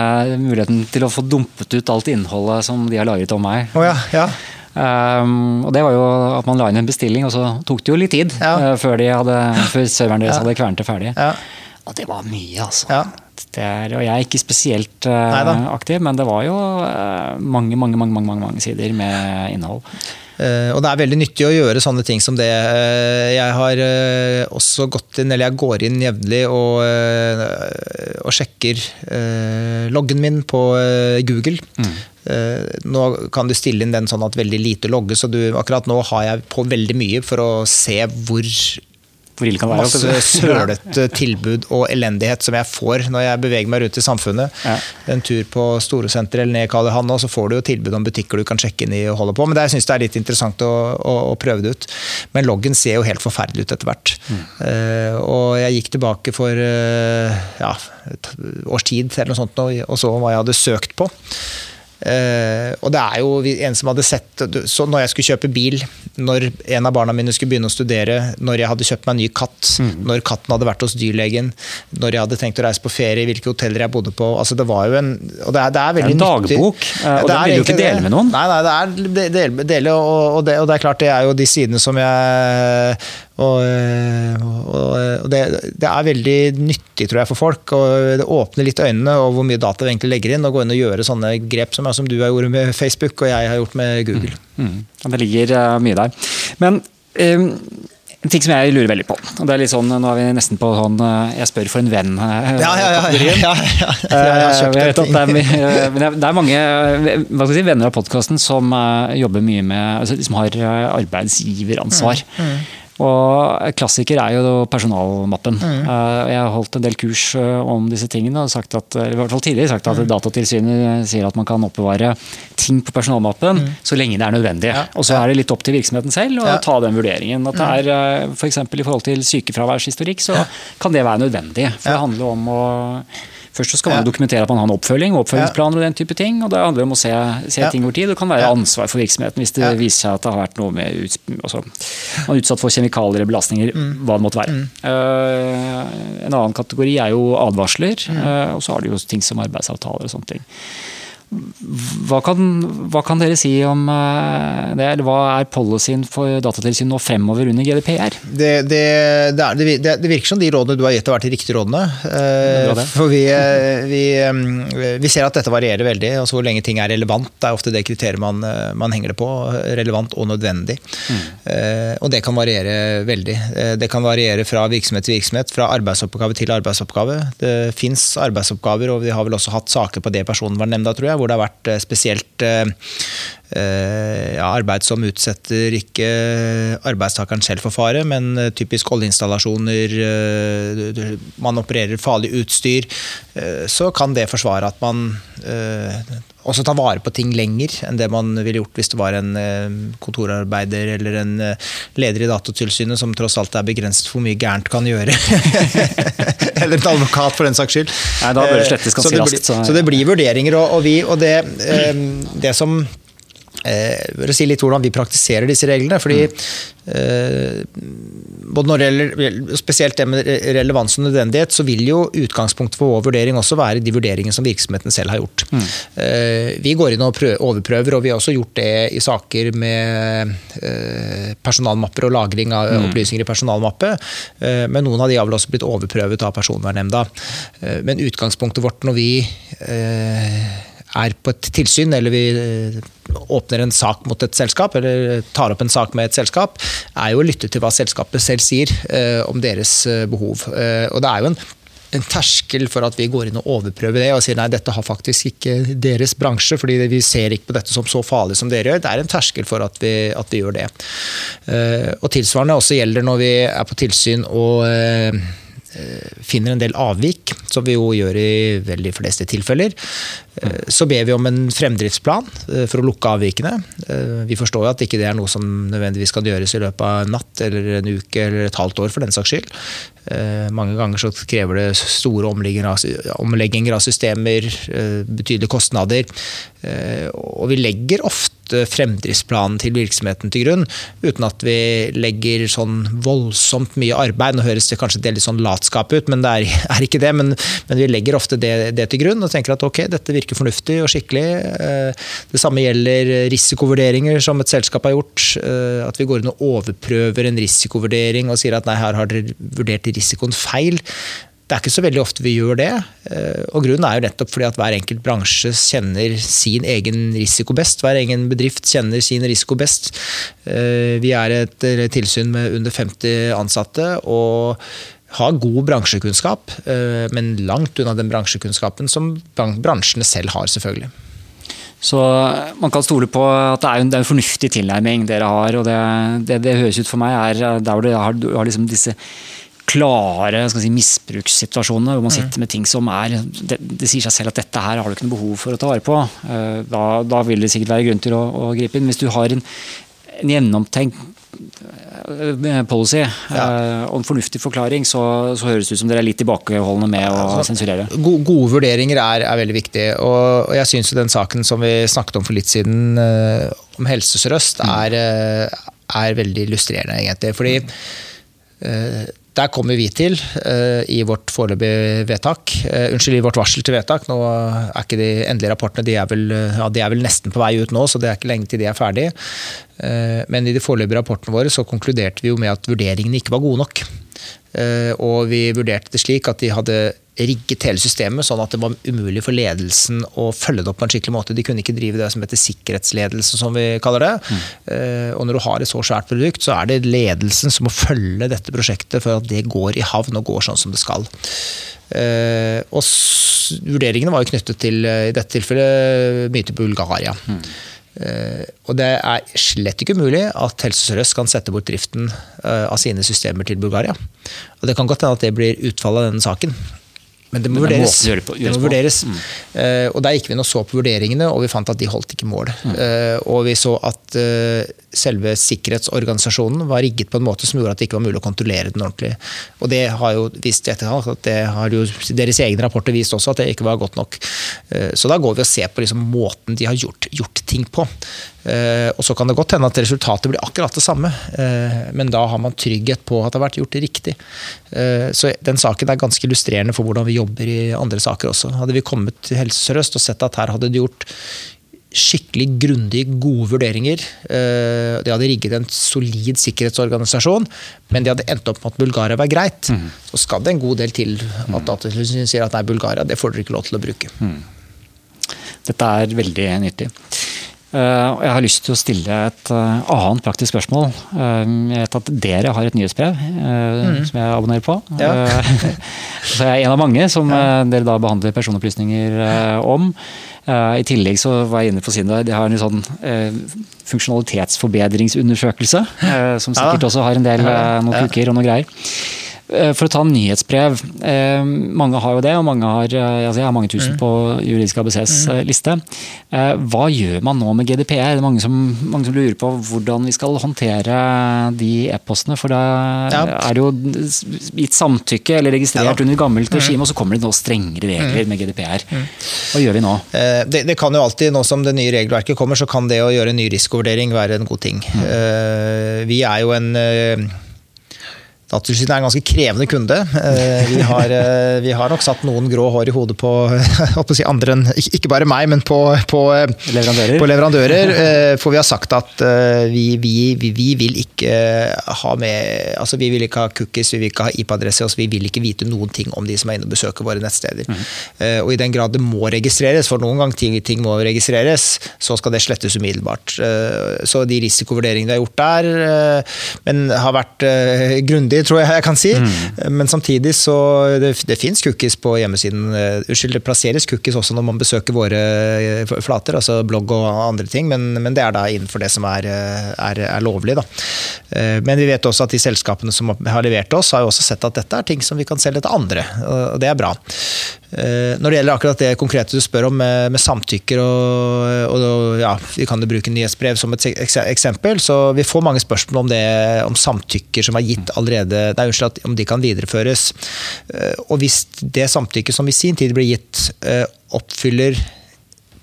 muligheten til å få dumpet ut alt innholdet som de har lagret om meg. Oh, ja, ja. Um, og det var jo at man la inn en bestilling, og så tok det jo litt tid ja. uh, før, de hadde, *laughs* før serveren deres ja. hadde kvernet det ferdig. Ja. Og det var mye, altså. Er, og jeg er ikke spesielt uh, aktiv, men det var jo uh, mange, mange, mange, mange, mange sider med innhold. Uh, og det er veldig nyttig å gjøre sånne ting som det. Uh, jeg har uh, også gått inn, eller jeg går inn jevnlig og, og, sjekker loggen min på Google. Mm. Nå kan du stille inn den sånn at veldig lite logges, så akkurat nå har jeg på veldig mye for å se hvor hvor ille kan det være? Masse sølete tilbud og elendighet som jeg får når jeg beveger meg rundt i samfunnet. Ja. En tur på Storosenteret eller ned i Karl Johan, så får du jo tilbud om butikker du kan sjekke inn i og holde på. Men det, jeg syns det er litt interessant å, å, å, prøve det ut. Men loggen ser jo helt forferdelig ut etter hvert. Mm. Uh, og jeg gikk tilbake for uh, ja, et års tid eller noe sånt og så hva jeg hadde søkt på. Uh, og det er jo en som hadde sett så Når jeg skulle kjøpe bil, når en av barna mine skulle begynne å studere, når jeg hadde kjøpt meg en ny katt, mm. når katten hadde vært hos dyrlegen, når jeg hadde tenkt å reise på ferie, hvilke hoteller jeg bodde på altså Det var jo en og det er, det er veldig En dagbok, nyttig. Eh, og den vil du ikke dele med noen? Nei, nei det er dele og, og, det, og, det, er klart det er jo de sidene som jeg og, og det, det, er veldig nyttig tror jeg, for folk. og Det åpner litt øynene og hvor mye data vi egentlig legger inn. og Gå inn og gjøre sånne grep som, som du har gjort med Facebook og jeg har gjort med Google. Mm. Mm. Det ligger uh, mye der. Men um, en ting som jeg lurer veldig på. og det er litt sånn, Nå er vi nesten på sånn eh, jeg spør for en venn. Ja, ja, ja. ja, ja, ja. Jeg har kjøpt det. Det, det er mange hva skal jeg si, venner av podkasten som jobber mye med, altså, som har arbeidsgiveransvar. Mm, mm. Og klassiker er jo personalmappen. Mm. Eh, jeg har holdt en del kurs eh, om disse tingene og sagt at, i hvert fall tidligere sagt at mm. Datatilsynet sier at man kan oppbevare ting på personalmappen mm. så lenge det er nødvendig. Ja. Og så er det litt opp til virksomheten selv å ja. ta den vurderingen. At det mm. er eh, f.eks. For i forhold til sykefraværshistorikk så kan det være nødvendig. For det handler om å Først så skal man ja. dokumentere at man har en oppfølging, oppfølgingsplaner og den type ting. og Det handler om å se, se ting over tid. Det kan være ansvar for virksomheten hvis det viser seg at det har vært noe med altså, man er utsatt for kjemikalier eller belastninger, mm. hva det måtte være. Mm. Uh, en annen kategori er jo advarsler, mm. uh, og så har du jo ting som arbeidsavtaler og sånne ting. Hva kan, hva kan, dere si om eh, det? Eller hva er policyen for Datatilsynet nå fremover under GDPR? Det, det, det, er, det, virker som de rådene du har gitt har vært de riktige rådene. Eh, for vi, eh, vi, vi, ser at dette varierer veldig. altså Hvor lenge ting er relevant, det er ofte det kriteriet man, man henger det på. Relevant og nødvendig. Mm. Og det kan variere veldig. Det kan variere fra virksomhet til virksomhet, fra arbeidsoppgave til arbeidsoppgave. Det fins arbeidsoppgaver, og vi har vel også hatt saker på det personvernnemnda, tror jeg hvor det har vært eh, spesielt eh, ja, arbeid som utsetter ikke arbeidstakeren selv for fare, men typisk oljeinstallasjoner, man opererer farlig utstyr, så kan det forsvare at man også ta vare på ting lenger enn det man ville gjort hvis det var en kontorarbeider eller en leder i Datatilsynet som tross alt er begrenset for hvor mye gærent kan gjøre. *laughs* eller en advokat, for den saks skyld. Nei, da bør det slettes ganske så raskt. Så, så det blir vurderinger, og, og vi, og det, det som vil si litt hvordan vi praktiserer disse reglene. fordi eh, både når det gjelder Spesielt det med relevans og nødvendighet, så vil jo utgangspunktet for vår vurdering også være de vurderingene som virksomheten selv har gjort. Mm. Eh, vi går inn og prøver, overprøver, og vi har også gjort det i saker med eh, personalmapper og lagring av mm. opplysninger i personalmappe. Men noen av de har vel også blitt overprøvet av Personvernnemnda. Men utgangspunktet vårt når vi er på et tilsyn, eller vi eh, åpner en sak mot et selskap, eller tar opp en sak med et selskap, er jo å lytte til hva selskapet selv sier eh, om deres eh, behov. Og det er jo en, en terskel for at vi går inn og overprøver det og sier nei, dette har faktisk ikke deres bransje, fordi vi ser ikke på dette som så farlig som dere gjør. Det er en terskel for at vi, at vi gjør det. Og Tilsvarende også gjelder når vi er på tilsyn og finner en del avvik, som vi jo gjør i veldig fleste tilfeller. Eh, så ber vi om en fremdriftsplan eh, for å lukke avvikene. Eh, vi forstår jo at ikke det er noe som nødvendigvis kan gjøres i løpet av en natt eller en uke eller et halvt år for den saks skyld. Mange ganger så krever det store omlegginger av systemer, betydelige kostnader. Og vi legger ofte fremdriftsplanen til virksomheten til grunn, uten at vi legger sånn voldsomt mye arbeid. Nå høres det kanskje litt sånn latskap ut, men det er, *laughs* er ikke det. Men, men, vi legger ofte det, det, til grunn og tenker at ok, dette virker fornuftig og skikkelig. Eh, det samme gjelder risikovurderinger som et selskap har gjort. Eh, at vi går inn og overprøver en risikovurdering og sier at nei, her har dere vurdert risikoen feil. Det er ikke så veldig ofte vi gjør det. Eh, og Grunnen er jo nettopp fordi at hver enkelt bransje kjenner sin egen risiko best. Hver egen bedrift kjenner sin risiko best. Vi er et tilsyn med under 50 ansatte. og har god bransjekunnskap, eh, men langt unna den bransjekunnskapen som bransjene selv har, selvfølgelig. Så man kan stole på at det er en, det er en fornuftig tilnærming dere har. og det, det, det, høres ut for meg er der hvor du har, du har liksom disse klare si, misbrukssituasjonene hvor man mm. sitter med ting som er det, det, sier seg selv at dette her har du ikke noe behov for å ta vare på. Eh, da, da vil det sikkert være grunn til å, å gripe inn. Hvis du har en, en gjennomtenkt Eh, policy ja. Eh, og en fornuftig forklaring, så, så, høres det ut som dere er litt tilbakeholdne med å altså, sensurere. Gode, gode vurderinger er, er, veldig viktig. Og, og jeg syns den saken som vi snakket om for litt siden, om Helse Sør-Øst, mm. er, er, veldig illustrerende, egentlig. Fordi der kommer vi til uh, i vårt foreløpige vedtak. Uh, unnskyld, i vårt varsel til vedtak. Nå er ikke de endelige rapportene de er, vel, ja, de er vel nesten på vei ut nå, så det er ikke lenge til de er ferdige. Uh, men i de foreløpige rapportene våre så konkluderte vi jo med at vurderingene ikke var gode nok. Og vi vurderte det slik at de hadde rigget hele systemet sånn at det var umulig for ledelsen å følge det opp på en skikkelig måte. De kunne ikke drive det som heter sikkerhetsledelse, som vi kaller det. Mm. Og når du har et så svært produkt, så er det ledelsen som må følge dette prosjektet for at det går i havn og går sånn som det skal. Eh, og vurderingene var jo knyttet til, i dette tilfellet, mye til Bulgaria. Mm. Og det er slett ikke umulig at Helse Sør-Øst kan sette bort driften av sine systemer til Bulgaria. Og Det kan godt hende at det blir utfallet av denne saken. Men det må vurderes. Det på, det må vurderes. Mm. Uh, og Der gikk vi inn og så på vurderingene, og vi fant at de holdt ikke mål. Mm. Uh, og vi så at uh, selve sikkerhetsorganisasjonen var rigget på en måte som gjorde at det ikke var mulig å kontrollere den ordentlig. Og det har jo vist etterkant at det har jo deres egne rapporter vist også at det ikke var godt nok. Så da går vi og ser på liksom måten de har gjort, gjort ting på. Eh, og Så kan det godt hende at resultatet blir akkurat det samme, eh, men da har man trygghet på at det har vært gjort riktig. Eh, så Den saken er ganske illustrerende for hvordan vi jobber i andre saker også. Hadde vi kommet til Helse Sør-Øst og sett at her hadde de gjort skikkelig grundig gode vurderinger. De hadde rigget en solid sikkerhetsorganisasjon, men de hadde endt opp med at Bulgaria var greit. Mm. Så skal det en god del til at Datatilsynet sier at nei, Bulgaria det får dere ikke lov til å bruke. Mm. Dette er veldig nyttig. jeg har lyst til å stille et annet praktisk spørsmål. Jeg vet at dere har et nyhetsbrev mm. som jeg abonnerer på. Ja. *laughs* så jeg er en av mange som dere da behandler personopplysninger om. I tillegg så var jeg inne på siden de har en sånn funksjonalitetsforbedringsundersøkelse, som sikkert også har en del noen kuker og noen greier. Eh, for å ta nyhetsbrev. Eh, mange har jo det, og mange har, eh, altså jeg har mange tusen mm. på juridisk ABCs mm. liste. Hva gjør man nå med GDPR? Det er mange som, mange som lurer på hvordan vi skal håndtere de e-postene. For da er det jo gitt samtykke eller registrert under gammelt mm. regime, og så kommer det nå strengere regler med GDPR. Hva gjør vi nå? Det, det, kan jo alltid, nå som det nye regelverket kommer, så kan det å gjøre en ny risikovurdering være en god ting. Vi er jo en Datatilsynet er en ganske krevende kunde. Eh, vi har, eh, vi har, nok satt noen grå hår i hodet på, *laughs* si andre enn ikke bare meg, men på, på, leverandører. på, leverandører. Eh, for vi har sagt at vi, vi, vi, vil ikke ha med altså Vi vil ikke ha cookies, vi vil ikke ha IP-adresse. Altså vi vil ikke vite noen ting om de som er inne og besøker våre nettsteder. Mm. Og i den grad det må registreres, for noen ganger ting, ting må registreres, så skal det slettes umiddelbart. Så de risikovurderingene vi har gjort der, men har vært grundig tror jeg jeg kan si. Mm. Men samtidig så det, det fins cookies på hjemmesiden. Uh, unnskyld, det plasseres cookies også når man besøker våre eh, flater, altså blogg og andre ting, men, men det er da innenfor det som er, eh, er, er lovlig. Da. Men vi vet også at de selskapene som har levert oss, har jo også sett at dette er ting som vi kan selge til andre, og det er bra. Uh, når det gjelder akkurat det konkrete du spør om med, med samtykker, og, og ja, vi kan jo bruke nyhetsbrev som et eksempel, så vi får mange spørsmål om det, om samtykker som er gitt allerede nei, unnskyld, om de kan videreføres. Eh, og hvis det samtykket som i sin tid ble gitt, eh, oppfyller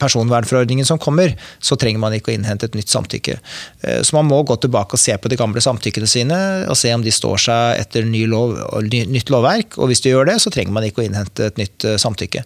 personvernforordningen som kommer, så trenger man ikke å innhente et nytt samtykke. Eh, så man må gå tilbake og se på de gamle samtykkene sine og se om de står seg etter ny lov, nytt lovverk. Og hvis de gjør det, så trenger man ikke å innhente et nytt samtykke.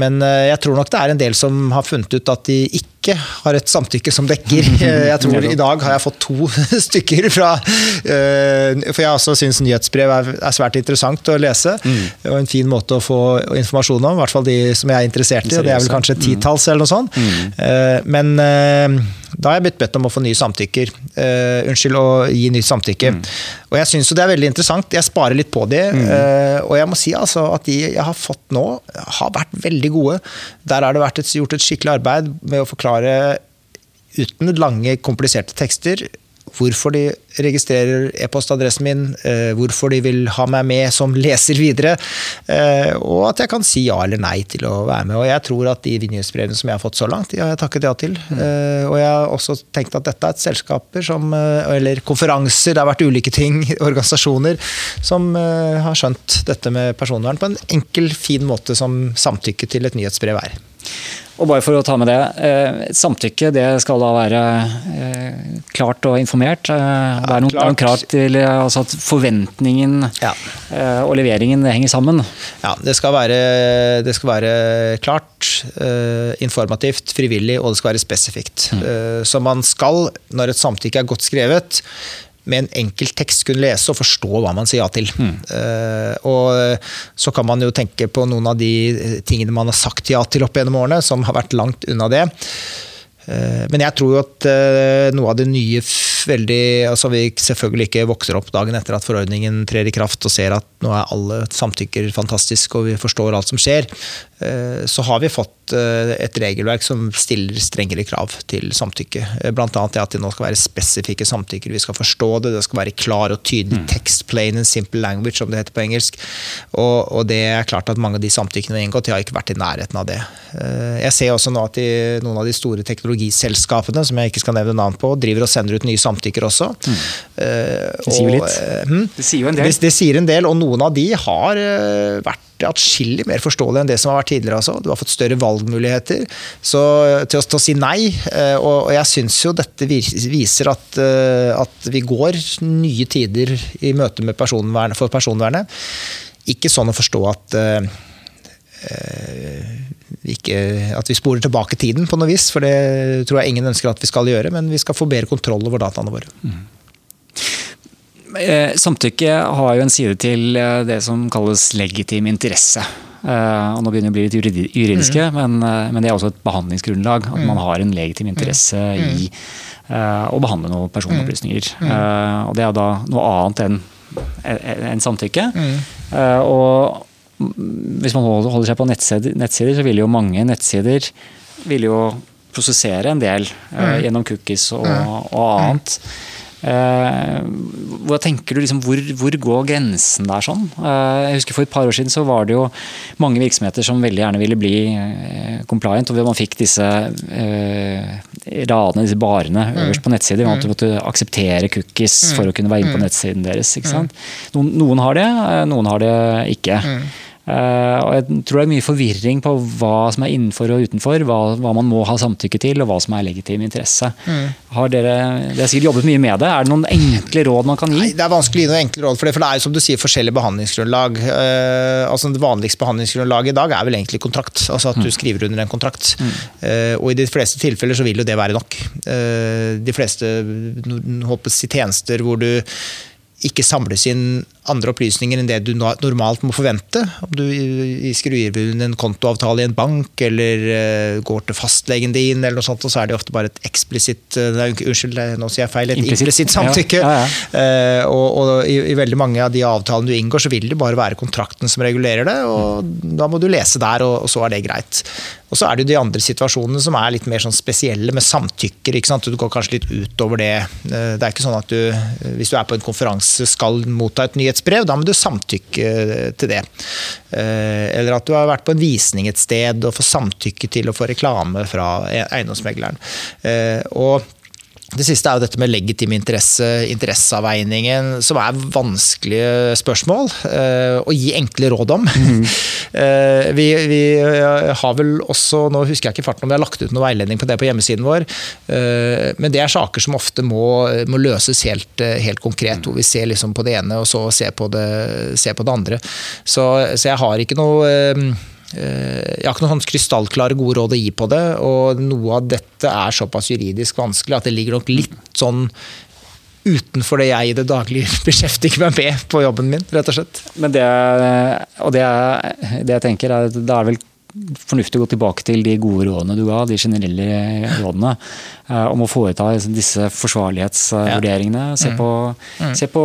Men jeg tror nok det er en del som har funnet ut at de ikke har et samtykke som dekker. *laughs* Jeg tror I dag har jeg fått to *laughs* stykker fra eh, For jeg også syns nyhetsbrev er, svært interessant å lese. Mm. Og en fin måte å få informasjon om, i hvert fall de som jeg er interessert i. og Det er vel kanskje titalls eller noe sånt. Mm. Uh, men uh, da har jeg blitt bedt om å få nye samtykker. Uh, unnskyld, å gi nytt samtykke. Mm. Og jeg syns det er veldig interessant. Jeg sparer litt på de. Mm. Og jeg må si altså at de jeg har fått nå, har vært veldig gode. Der har det vært et, gjort et skikkelig arbeid med å forklare uten lange, kompliserte tekster hvorfor de registrerer e-postadressen min, eh, hvorfor de vil ha meg med som leser videre, eh, og at jeg kan si ja eller nei til å være med. Og jeg tror at de nyhetsbrevene som jeg har fått så langt, de har jeg takket ja til. Mm. Og jeg har også tenkt at dette er et selskaper som, eller konferanser, det har vært ulike ting, *laughs* organisasjoner, som har skjønt dette med personvern på en enkel, fin måte som samtykke til et nyhetsbrev er. Og bare for å ta med det, eh, Samtykke det skal da være eh, klart og informert. Eh, det er noen, ja, krav til altså at forventningen ja. og leveringen henger sammen. Ja, det skal være, det skal være klart, informativt, frivillig og det skal være spesifikt. Mm. Så man skal, når et samtykke er godt skrevet, med en enkel tekst kunne lese og forstå hva man sier ja til. Mm. Uh, og så kan man jo tenke på noen av de tingene man har sagt ja til opp gjennom årene, som har vært langt unna det. Uh, men jeg tror jo at uh, noe av det nye veldig altså Vi selvfølgelig ikke vokser opp dagen etter at forordningen trer i kraft og ser at nå er alle samtykker fantastisk og vi forstår alt som skjer. Så har vi fått Eh, et regelverk som stiller strengere krav til samtykke. Blant Bl.a. det at det nå skal være spesifikke samtykker. Vi skal forstå det, det skal være klar og tydelig mm. tekst, plain and simple language, som det heter på engelsk. Og, og, det er klart at mange av de samtykkene vi har inngått, de har ikke vært i nærheten av det. Eh, jeg ser også nå at de, noen av de store teknologiselskapene, som jeg ikke skal nevne navn på, driver og sender ut nye samtykker også. Mm. Det sier jo litt. hm? Det sier jo en del. Det, det sier en del, og noen av de har vært atskillig mer forståelig enn det som har vært tidligere. Altså. Du har fått større valgmuligheter så, til, å, til, å, si nei. Eh, og, og jeg syns jo dette viser at, eh, at, vi går nye tider i møte med personvern, for personvernet. Ikke sånn å forstå at ikke, at vi sporer tilbake tiden på noe vis, for det tror jeg ingen ønsker at vi skal gjøre. Men vi skal få bedre kontroll over dataene våre. Mm. Eh, samtykke har jo en side til eh, det som kalles legitim interesse. og nå begynner det å bli litt juridiske, mm. men, men, det er også et behandlingsgrunnlag. At mm. man har en legitim interesse mm. i å behandle noen personopplysninger. og det er da noe annet enn en samtykke. og hvis man holder seg på nettsider, nettsider, så vil jo mange nettsider vil jo prosessere en del uh, gjennom cookies og, og annet. Uh, hvor tenker du liksom, hvor, hvor, går grensen der sånn? Uh, jeg husker For et par år siden så var det jo mange virksomheter som veldig gjerne ville bli compliant. og Man fikk disse radene, disse barene øverst på nettsider. Man måtte akseptere cookies for å kunne være inne på nettsiden deres. Noen, noen, har det, noen har det ikke. Uh, og jeg tror det er mye forvirring på hva som er innenfor og utenfor. Hva, hva man må ha samtykke til, og hva som er legitim interesse. Mm. Har dere, dere har sikkert jobbet mye med det. Er det noen enkle råd man kan gi? Nei, Det er vanskelig å gi noen enkle råd, for det, for det er jo som du sier forskjellige behandlingsgrunnlag. Uh, altså Det vanligste behandlingsgrunnlaget i dag er vel egentlig kontrakt. Altså at du mm. skriver under en kontrakt. Mm. Uh, og i de fleste tilfeller så vil jo det være nok. de fleste håper, tjenester hvor du ikke samles inn andre opplysninger enn det du normalt må forvente. Om du skriver inn en kontoavtale i en bank eller uh, går til fastlegen din, eller noe sånt, og så er det ofte bare et eksplisitt uh, Unnskyld, nå sier jeg feil. Et implisitt samtykke. Ja, ja, ja. Uh, og, og i, i, veldig mange av de avtalene du inngår, så vil det bare være kontrakten som regulerer det. og. Da må du lese der, og, og, så er det greit. Og så er det jo de andre situasjonene som er litt mer sånn spesielle, med samtykker. ikke sant? Du går kanskje litt utover det. Det er ikke sånn at du, hvis du er på en konferanse, skal motta et nyhetsbrev da må du samtykke til det. Eh, eller at du har vært på en visning et sted og får samtykke til å få reklame fra eiendomsmegleren. Eh, og det siste er jo dette med legitim interesse, interesseavveiningen, som er vanskelige spørsmål uh, å gi enkle råd om. Mm. Uh, *laughs* vi, vi, har vel også, nå husker jeg ikke farten om vi har lagt ut noe veiledning på det på hjemmesiden vår, uh, men det er saker som ofte må, må løses helt, helt, konkret, hvor vi ser liksom på det ene og så ser på det, ser på det andre. Så, så jeg har ikke noe Eh, jeg har ikke noen sånn krystallklare gode råd å gi på det, og noe av dette er såpass juridisk vanskelig at det ligger nok litt sånn utenfor det jeg i det daglige *laughs* beskjeftiger meg med på jobben min, rett og slett. Men det, og det, det jeg tenker er at det er vel fornuftig å gå tilbake til de gode rådene du ga, de generelle rådene, eh, om å foreta disse forsvarlighetsvurderingene. Se mm. på, mm. se på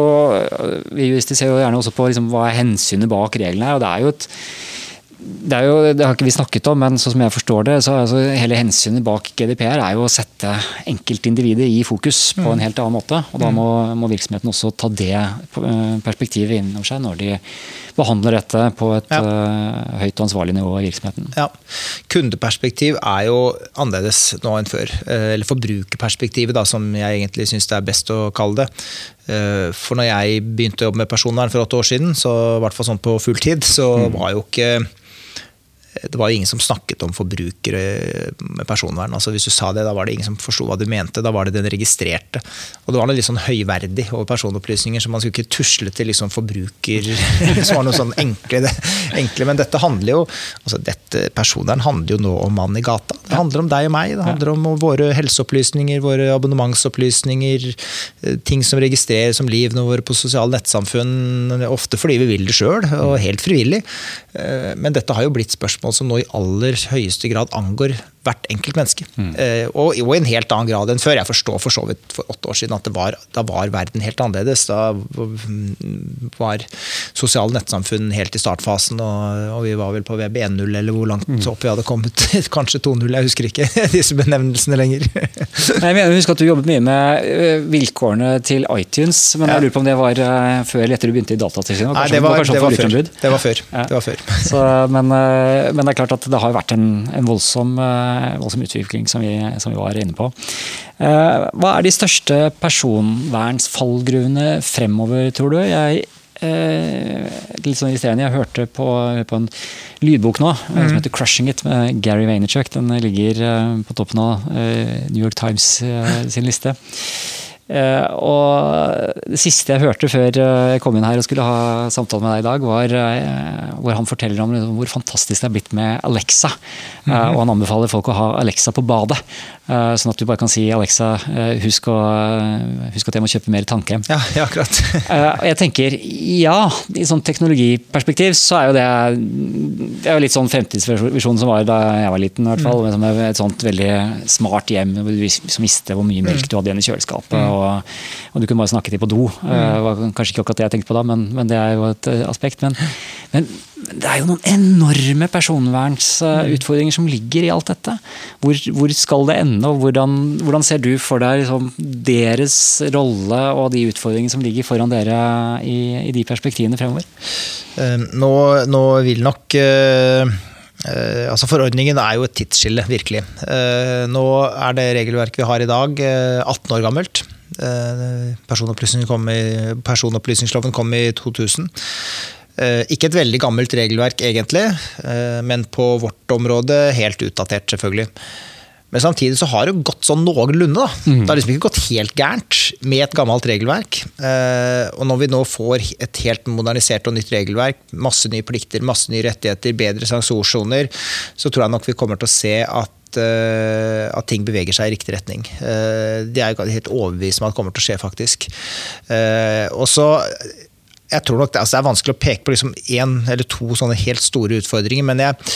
Vi jurister ser jo gjerne også på liksom, hva er hensynet bak reglene. og det er jo et det, jo, det, har ikke vi snakket om, men sånn som jeg forstår det, så altså hele hensynet bak GDPR er jo å sette enkeltindividet i fokus på en mm. helt annen måte. og Da mm. må, må virksomheten også ta det eh, perspektivet inn over seg når de behandler dette på et ja. uh, høyt og ansvarlig nivå i virksomheten. Ja. Kundeperspektiv er jo annerledes nå enn før. Eh, eller forbrukerperspektivet, da, som jeg egentlig syns det er best å kalle det. For når jeg begynte å jobbe med personvern for åtte år siden, så i hvert fall sånn på fulltid, så mm. var jo ikke det var ingen som snakket om forbrukere med personvern. Altså Hvis du sa det, da var det ingen som forsto hva du mente. Da var det den registrerte. Og det var noe litt sånn høyverdig over personopplysninger, så man skulle ikke tusle til liksom forbruker *laughs* som var noe sånn enkle, enkle. Men dette handler jo altså dette Personvern handler jo nå om mannen i gata. Det handler om deg og meg. Det handler om våre helseopplysninger, våre abonnementsopplysninger, eh, ting som registreres som livene våre på sosiale nettsamfunn. Ofte fordi vi vil det sjøl, og helt frivillig. Eh, men dette har jo blitt spørsmål som nå i aller høyeste grad angår hvert enkelt menneske. Mm. Eh, og, i en helt annen grad enn før. Jeg forstår for så vidt for åtte år siden at var, da var verden helt annerledes. Da var sosiale nettsamfunn helt i startfasen, og, og vi var vel på VB 1.0 eller hvor langt mm. opp vi hadde kommet. *laughs* Kanskje 2.0, jeg husker ikke *laughs* disse benevnelsene lenger. jeg mener, husker at du jobbet mye med eh, vilkårene til iTunes, men ja. jeg lurer på om det var eh, før eller etter du begynte i Datatilsynet? Nei, det var, det, var før. det var før. Ja. Det var før. Så, men, men, det er klart at det har vært en, en voldsom voldsom utvikling, som vi, som vi, var inne på. Eh, hva er de største personvernsfallgruvene fremover, tror du? Jeg Eh, litt sånn illustrerende. Jeg hørte på, på en lydbok nå mm. som heter 'Crushing It' med Gary Vaynerchuk. Den ligger eh, på toppen av eh, New York Times eh, sin liste. Eh, og det siste jeg hørte før eh, jeg kom inn her og skulle ha samtale med deg i dag, var eh, hvor han forteller om liksom, hvor fantastisk det er blitt med Alexa. Mm -hmm. Og han anbefaler folk å ha Alexa på badet. Sånn at du bare kan si Alexa, husk, å, husk at jeg må kjøpe mer tannkrem. Ja, ja, akkurat. *laughs* Og jeg tenker ja, i sånn teknologiperspektiv så er jo det Det er jo litt sånn fremtidsvisjonen som var da jeg var liten, i hvert fall. Mm. Et sånt veldig smart hjem liksom visste hvor mye melk du hadde igjen i kjøleskapet. Mm og, du kunne bare snakke til på do. Mm. Det var kanskje ikke akkurat det jeg tenkte på da, men, men det er jo et eh, aspekt. Men, men, det er jo noen enorme personvernsutfordringer som ligger i alt dette. Hvor, hvor skal det ende, og hvordan, hvordan ser du for deg liksom, deres rolle og de utfordringene som ligger foran dere i, i de perspektivene fremover? Ehm, nå, nå vil nok Uh, altså Forordningen er jo et tidsskille, virkelig. Uh, nå er det regelverket vi har i dag, uh, 18 år gammelt. Eh, personopplysning kom i, personopplysningsloven kom i 2000. Eh, ikke et veldig gammelt regelverk, egentlig, eh, men på vårt område helt utdatert, selvfølgelig. Men samtidig så har det gått sånn noenlunde. Mm. Det har liksom ikke gått helt gærent med et gammelt regelverk. Og når vi nå får et helt modernisert og nytt regelverk, masse nye plikter, masse nye rettigheter, bedre sanksjonssoner, så tror jeg nok vi kommer til å se at Eh, at, ting beveger seg i riktig retning. Eh, det er jeg helt overbevist om at kommer til å skje, faktisk. Eh, og så jeg tror nok det, altså det, er vanskelig å peke på liksom eller to sånne helt store utfordringer, men jeg,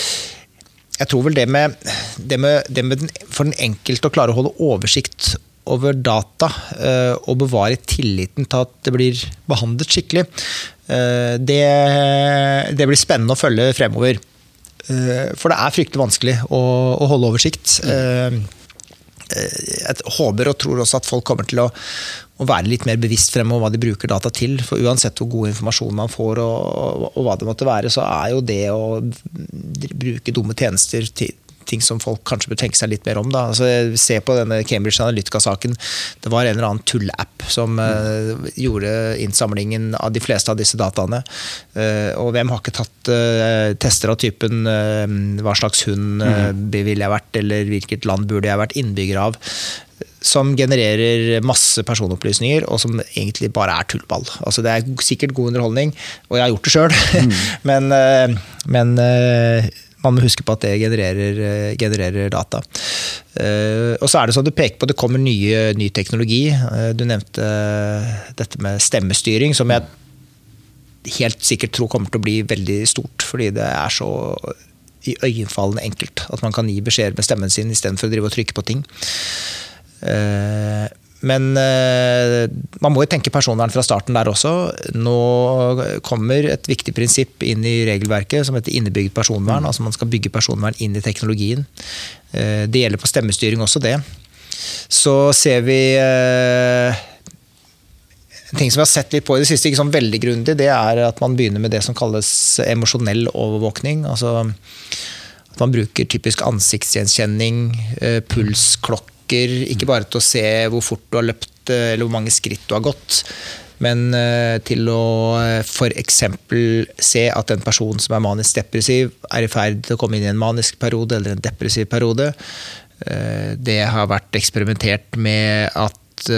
jeg tror vel det med, det med, det med den, for den enkelte å klare å holde oversikt over data og bevare tilliten til at det blir behandlet skikkelig, det, det blir spennende å følge fremover. Eh, for det er fryktelig vanskelig å, å holde oversikt. Mm. Jeg håper og tror også at folk kommer til å, å være litt mer bevisst fremover hva de bruker data til. For uansett hvor god informasjon man får og, og, og hva det måtte være, så er jo det å bruke dumme tjenester til, ting som folk kanskje bør tenke seg litt mer om. Da. Altså, se på denne Cambridge Analytica-saken. Det var en eller annen tullapp som uh, gjorde innsamlingen av de fleste av disse dataene. Uh, og hvem har ikke tatt uh, tester av typen hva slags hund mm. ville jeg vært, eller hvilket land burde jeg vært innbygger av? som genererer masse personopplysninger, og som egentlig bare er tullball. Altså, det er sikkert god underholdning, og jeg har gjort det sjøl, mm. *laughs* men, men man må huske på at det genererer, eh, genererer data. Uh, og så er det sånn du peker på, det kommer nye, ny teknologi. Uh, du nevnte dette med stemmestyring, som jeg helt sikkert tror kommer til å bli veldig stort. Fordi det er så iøynefallende enkelt at man kan gi beskjeder med stemmen sin istedenfor å drive og trykke på ting. Men eh, man må jo tenke personvern fra starten der også. Nå kommer et viktig prinsipp inn i regelverket som heter innebygd personvern. Mm. altså Man skal bygge personvern inn i teknologien. Eh, det gjelder på stemmestyring også, det. Så ser vi eh, en ting som vi har sett litt på i det siste, ikke sånn veldig grundig, det er at man begynner med det som kalles emosjonell overvåkning. altså at man bruker typisk ansiktsgjenkjenning, pulsklokke klokker, ikke bare til å se hvor fort du har løpt eh, eller hvor mange skritt du har gått, men eh, til å eh, f.eks. se at en person som er manisk depressiv, er i ferd til å komme inn i en manisk periode eller en depressiv periode. Det har vært eksperimentert med at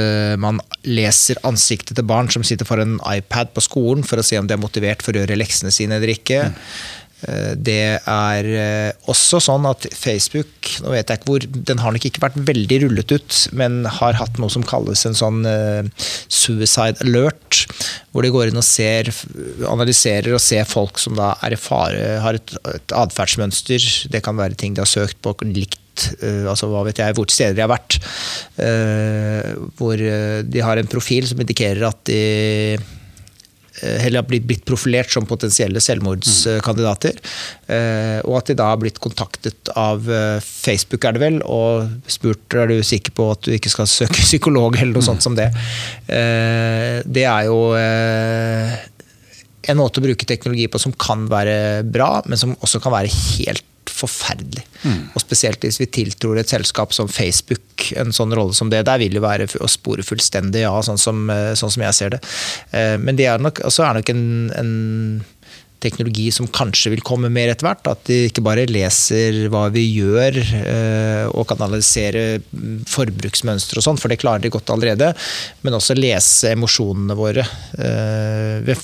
man leser ansiktet til barn som sitter foran en iPad på skolen, for å se om de er motivert for å gjøre leksene sine eller ikke. Mm. Eh, det er eh, også sånn at Facebook nå vet jeg ikke hvor, den har nok ikke vært veldig rullet ut, men har hatt noe som kalles en sånn uh, suicide alert. Hvor de går inn og ser, analyserer og ser folk som da er i fare, har et, et atferdsmønster. Det kan være ting de har søkt på, likt altså hva vet jeg, hvor steder de har vært. Hvor de har en profil som indikerer at de Eh, heller har blitt profilert som potensielle selvmordskandidater. Mm. Og at de da har blitt kontaktet av eh, Facebook, er det vel, og spurt er du sikker på at du ikke skal søke *laughs* psykolog, eller noe sånt som det. Det er jo en måte å bruke teknologi på som kan være bra, men som også kan være helt forferdelig. Mm. Og Spesielt hvis vi tiltror et selskap som Facebook en sånn rolle som det. Der vil det være å spore fullstendig, ja, sånn eh, sånn som jeg ser det. Eh, men det er nok, også er nok en, en teknologi som kanskje vil komme mer etter hvert. At de ikke bare leser hva vi gjør og kan analysere forbruksmønstre og sånn, for det klarer de godt allerede, men også lese emosjonene våre ved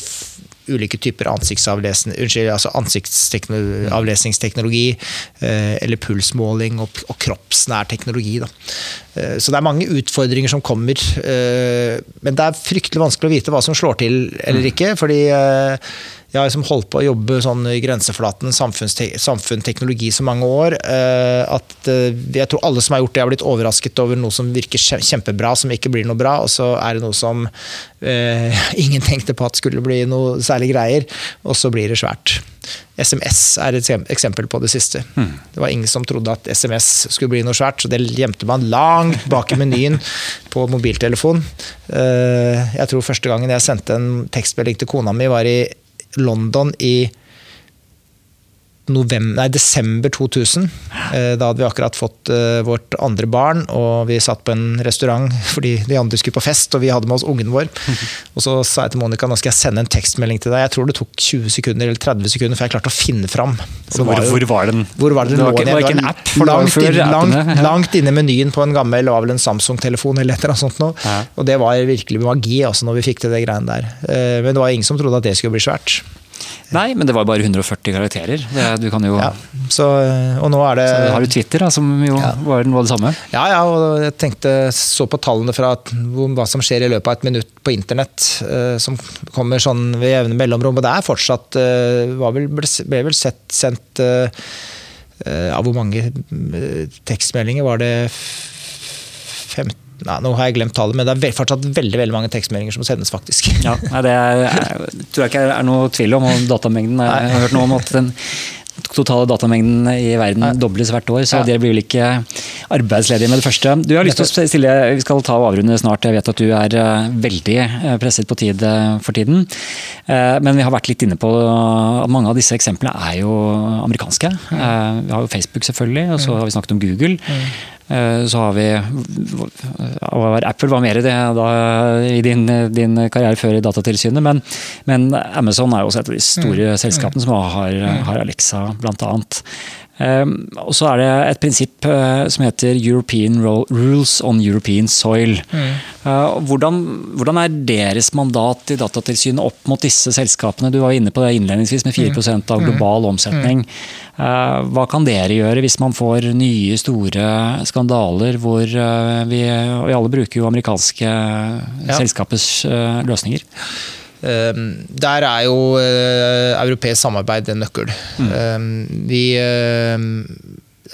ulike typer unnskyld, altså ansiktsavlesningsteknologi eh, eller pulsmåling og, og kroppsnær teknologi. Da. Eh, så det er mange utfordringer som kommer. Eh, men det er fryktelig vanskelig å vite hva som slår til eller ikke. fordi jeg har liksom holdt på å jobbe sånn i grenseflaten samfunn, teknologi så mange år eh, at eh, jeg tror alle som har gjort det, har blitt overrasket over noe som virker kjempebra, som ikke blir noe bra, og så er det noe som eh, *laughs* ingen tenkte på at skulle bli noe særlig greier, og så blir det svært. SMS er et eksempel på det siste. Mm. Det var ingen som trodde at SMS skulle bli noe svært, så det gjemte man langt bak i menyen *laughs* på mobiltelefon. Eh, jeg tror første gangen jeg sendte en tekstmelding til kona mi, var i London i november, nei, desember 2000. Eh, da hadde vi akkurat fått eh, vårt andre barn, og vi satt på en restaurant *laughs* fordi de andre skulle på fest, og vi hadde med oss ungen vår. *laughs* Og så sa jeg til Monica nå skal jeg sende en tekstmelding til deg. Jeg tror det tok 20 sekunder eller 30 sekunder før jeg klarte å finne fram. Så hvor, hvor, var den? Hvor var den det var, ikke, var ikke en app? For langt, inn, langt, langt inne i menyen på en gammel var vel en Samsung-telefon eller et eller annet sånt noe. Ja. Og det var virkelig magi altså, når vi fikk til det greiene der. Eh, men det var ingen som trodde at det skulle bli svært. Nei, men det var bare 140 karakterer. Det, du kan jo... Ja, så, og nå er det... Så har du Twitter, da, som jo ja. var av det samme? Ja, ja, og jeg tenkte, så på tallene fra hva som skjer i løpet av et minutt på internett, uh, som kommer sånn ved jevne mellomrom. Og det er fortsatt uh, vel, ble, vel sett, sendt uh, Av hvor mange tekstmeldinger var det? 15 Nei, nå har jeg glemt tallet, men det er fortsatt veldig veldig mange tekstmeldinger som sendes, faktisk. Ja, Det er, tror jeg ikke er noe tvil om. om datamengden Jeg har hørt noe om at den totale datamengden i verden Nei. dobles hvert år, så ja. dere blir vel ikke arbeidsledige med det første. Du har lyst til å stille, Vi skal ta og avrunde snart. Jeg vet at du er eh, veldig eh, presset på tid eh, for tiden. Men vi har vært litt inne på at mange av disse eksemplene er jo amerikanske. Vi har jo Facebook selvfølgelig, og så mm. har vi snakket om Google. Mm. Eh, så har vi Apple var mer i det da, i din, din, karriere før i Datatilsynet, men, men, Amazon er jo også et av de store mm. selskapene som har, har Alexa, blant annet. Um, og så er det et prinsipp uh, som heter European Rules on European Soil. Mm. Uh, hvordan, hvordan, er deres mandat i Datatilsynet opp mot disse selskapene? Du var inne på det innledningsvis med 4 mm. av global omsetning. Uh, hva kan dere gjøre hvis man får nye, store skandaler hvor vi, vi alle bruker jo amerikanske ja. selskapers løsninger? Ehm, der er jo eh, europeisk samarbeid en nøkkel. Mm. Ehm, vi ehm,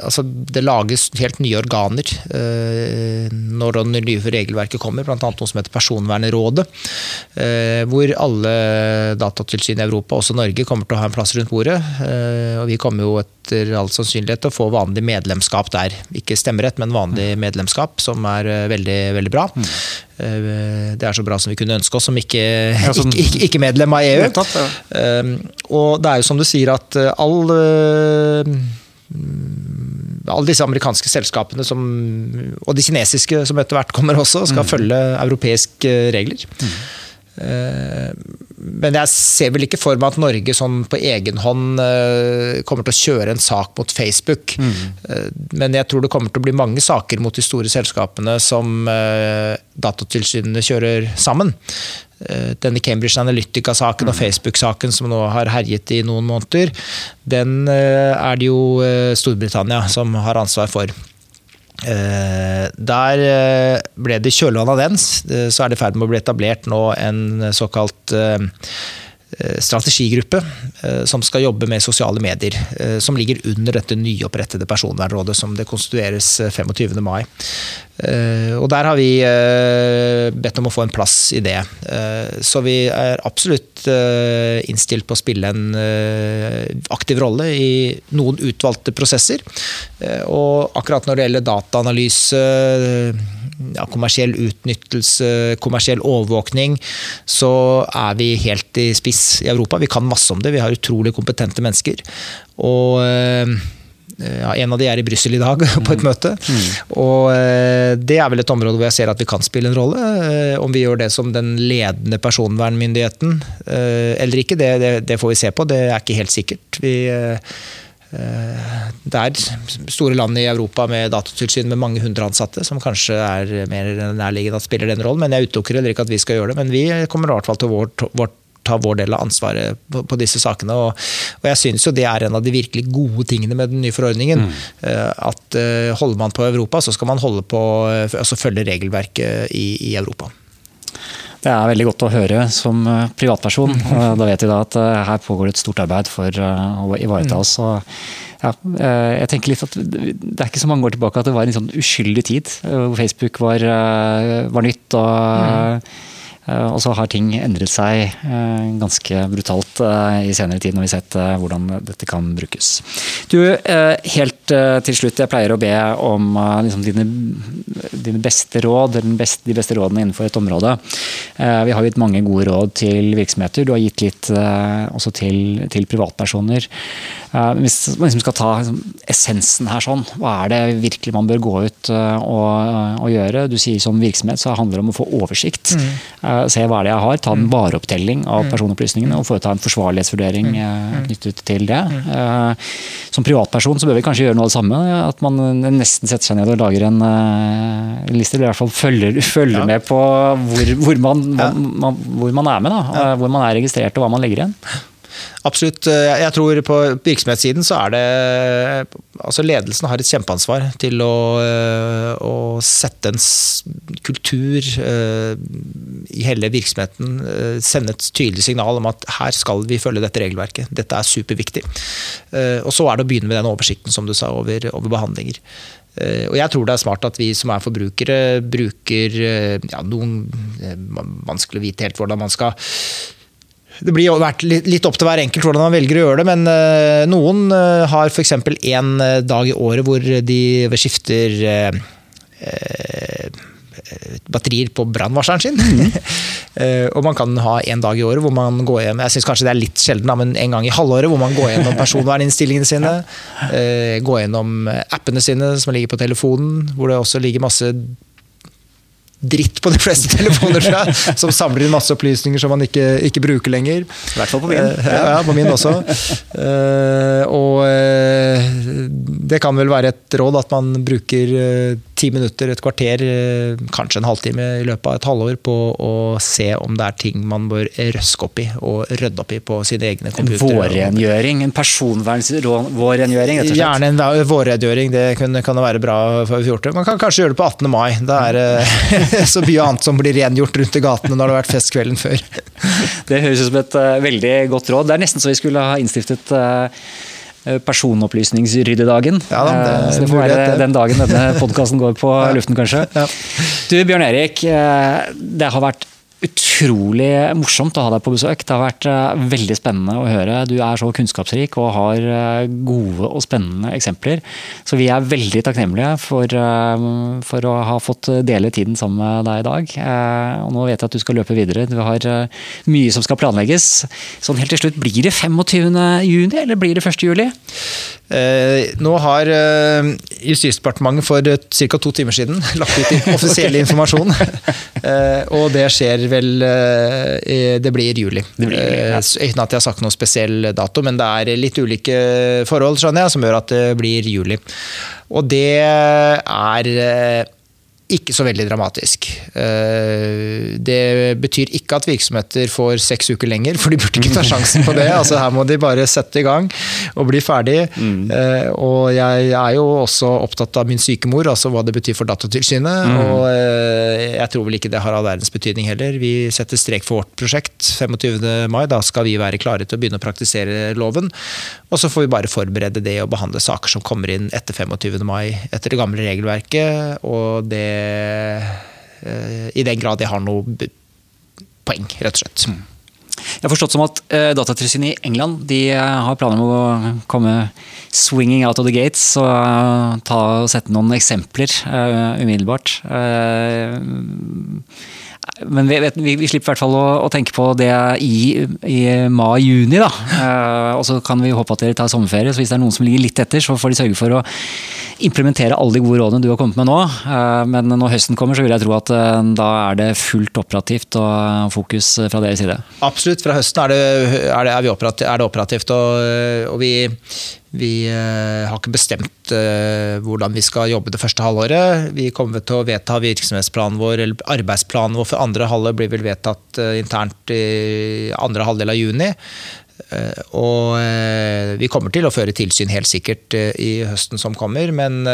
altså det lages helt nye organer eh, når det nye regelverket kommer, bl.a. noe som heter Personvernrådet. Eh, hvor alle datatilsyn i Europa, også Norge, kommer til å ha en plass rundt bordet. Eh, og vi kommer jo etter all sannsynlighet til å få vanlig medlemskap der. Ikke stemmerett, men vanlig mm. medlemskap, som er veldig, veldig bra. Mm. Det er så bra som vi kunne ønske oss som ikke, ja, som, ikke, ikke medlem av EU. Tatt, ja. Og det er jo som du sier at all alle disse amerikanske selskapene som, og de kinesiske som etter hvert kommer også, skal mm. følge europeiske regler. Mm. Men jeg ser vel ikke for meg at Norge sånn på egen hånd eh, kommer til å kjøre en sak mot Facebook. Mm. Eh, men jeg tror det kommer til å bli mange saker mot de store selskapene som Datatilsynene kjører sammen. Eh, denne Cambridge Analytica-saken og mm. Facebook-saken som nå har herjet i noen måneder, den eh, er det jo eh, Storbritannia som har ansvar for. Der ble det kjølvann av den, så er det i ferd med å bli etablert nå en såkalt Eh, strategigruppe eh, som skal jobbe med sosiale medier. Eh, som ligger under dette nyopprettede personvernrådet som det konstitueres 25. mai. Og Der har vi bedt om å få en plass i det. Så vi er absolutt innstilt på å spille en aktiv rolle i noen utvalgte prosesser. Og akkurat når det gjelder dataanalyse ja, kommersiell utnyttelse, kommersiell overvåkning, så er vi helt i spiss i Europa. Vi kan masse om det, vi har utrolig kompetente mennesker. Og eh, ja, En av de er i Brussel i dag, *laughs* på et møte. Og det er vel et område hvor jeg ser at vi kan spille en rolle. Om vi gjør det som den ledende personvernmyndigheten eller ikke, det, det, det får vi se på. Det er ikke helt sikkert. Vi det er store land i Europa med datatilsyn med mange hundre ansatte som kanskje er mer nærliggende at spiller den rollen, men jeg utelukker heller ikke at vi skal gjøre det. Men vi kommer i hvert fall til vårt, vårt ta vår del av ansvaret på, disse sakene. Og, jeg syns jo det er en av de virkelig gode tingene med den nye forordningen. Mm. At uh, holder man på Europa, så skal man holde på, altså følge regelverket i, i Europa. Det er veldig godt å høre som privatperson. Mm. Da vet vi da at her pågår det et stort arbeid for å ivareta mm. oss. Ja, jeg tenker litt at Det er ikke så mange år tilbake at det var en sånn uskyldig tid hvor Facebook var, var nytt. og mm Eh, og så har ting endret seg eh, ganske brutalt eh, i senere tid, når vi har sett hvordan dette kan brukes. Du, helt til slutt, jeg pleier å be om liksom, dine, dine, beste råd, beste, de beste rådene innenfor et område. Vi har gitt mange gode råd til virksomheter, du har gitt litt også til, til privatpersoner. Hvis man liksom skal ta liksom, essensen her, sånn, hva er det virkelig man bør gå ut og, og gjøre? Du sier som virksomhet så handler det om å få oversikt. Mm se hva det er jeg har, ta en mm. vareopptelling av mm. personopplysningene og foreta en forsvarlighetsvurdering mm. eh, knyttet til det. Eh, som privatperson så bør vi kanskje gjøre noe av det samme. At man nesten setter seg ned og lager en uh, liste, eller i hvert fall følger, *laughs* følger ja. med på hvor, hvor, man, hvor, man, hvor, man, er med. Da. Hvor man er registrert og hva man legger igjen. Absolutt. Jeg tror på virksomhetssiden så er det Altså ledelsen har et kjempeansvar til å, å sette en kultur uh, i hele virksomheten. Sende et tydelig signal om at her skal vi følge dette regelverket. Dette er superviktig. Og så er det å begynne med den oversikten som du sa, over, over behandlinger. Og jeg tror det er smart at vi som er forbrukere, bruker ja, noen Vanskelig å vite helt hvordan man skal det blir vært litt opp til hver enkelt hvordan man velger å gjøre det, men eh, noen eh, har f.eks. én eh, dag i året hvor de skifter batterier på brannvarsleren sin. Mm. *laughs* og man kan ha en dag i året hvor man går hjem Jeg syns kanskje det er litt sjelden, men en gang i halvåret hvor man går gjennom personverninnstillingene sine. *laughs* går gjennom appene sine som ligger på telefonen, hvor det også ligger masse dritt på de fleste *laughs* telefoner, tror jeg, som samler inn masse opplysninger som man ikke, ikke bruker lenger. I hvert fall på min. Ja, ja, på min også. Uh, og uh, det kan vel være et råd at man bruker ti minutter, et kvarter, kanskje en halvtime i løpet av et halvår på å se om det er ting man bør røske opp i og rydde opp i på sine egne computere. En vårrengjøring? En personvernvårrengjøring? Gjerne en vårrengjøring, det kan, kan være bra for 14. Man kan kanskje gjøre det på 18. mai. Det er *laughs* så mye annet som blir rengjort rundt i gatene når det har vært fest kvelden før. *laughs* Det høres ut som et uh, veldig godt råd. Det er nesten så vi skulle ha innstiftet uh, personopplysningsryddedagen. Ja, det, så det får være den dagen denne podkasten går på *laughs* luften, kanskje. Ja. Du Bjørn Erik, det har vært utrolig morsomt å ha deg på besøk. Det har vært uh, veldig spennende å høre. Du er så kunnskapsrik og har uh, gode og spennende eksempler. Så vi er veldig takknemlige for, uh, for, å ha fått dele tiden sammen med deg i dag. og nå vet jeg at du skal løpe videre. Du har mye som skal planlegges. Sånn helt til slutt, blir det 25. juni eller blir det 1. juli? Nå har Justisdepartementet for ca. to timer siden *laughs* lagt ut *laughs* offisiell informasjon. *laughs* og det skjer vel eh, Det blir juli. Det blir juli ja. Eh, uten at jeg har sagt noe spesiell dato, men det er litt ulike forhold skjønner jeg, som gjør at det blir juli. Og det er eh, ikke så veldig dramatisk. Eh, det betyr ikke at virksomheter får seks uker lenger, for de burde ikke ta sjansen på det. *laughs* Altså, her må de bare sette i gang og bli ferdig. Mm. Eh, og jeg er jo også opptatt av min syke mor, altså hva det betyr for Datatilsynet. Mm. Og eh, jeg tror vel ikke det har all verdens betydning heller. Vi setter strek for vårt prosjekt 25. mai. Da skal vi være klare til å begynne å praktisere loven. Og så får vi bare forberede det og behandle saker som kommer inn etter 25. mai etter det gamle regelverket. og det i den grad det har noe poeng, rett og slett. Mm. Jeg har forstått som at uh, Datatilsynet i England de uh, har planer om å komme swinging out of the gates og ta og sette noen eksempler umiddelbart. Men vi, vi, vi, slipper i hvert fall å, å tenke på det i, i mai-juni. da. og så kan vi håpe at dere tar sommerferie, så hvis det er noen som ligger litt etter, så får de sørge for å implementere alle de gode rådene du har kommet med nå. men når høsten kommer, så vil jeg tro at da er det fullt operativt og fokus fra deres side. Absolutt. Fra høsten er det, er det, er operativt, er det operativt, og, og vi, vi uh, har ikke bestemt uh, hvordan vi skal jobbe det første halvåret. Vi kommer til å vedta virksomhetsplanen vår, eller arbeidsplanen vår for andre halvår blir vel vedtatt uh, internt i andre halvdel av juni. Og vi kommer til å føre tilsyn helt sikkert i høsten som kommer, men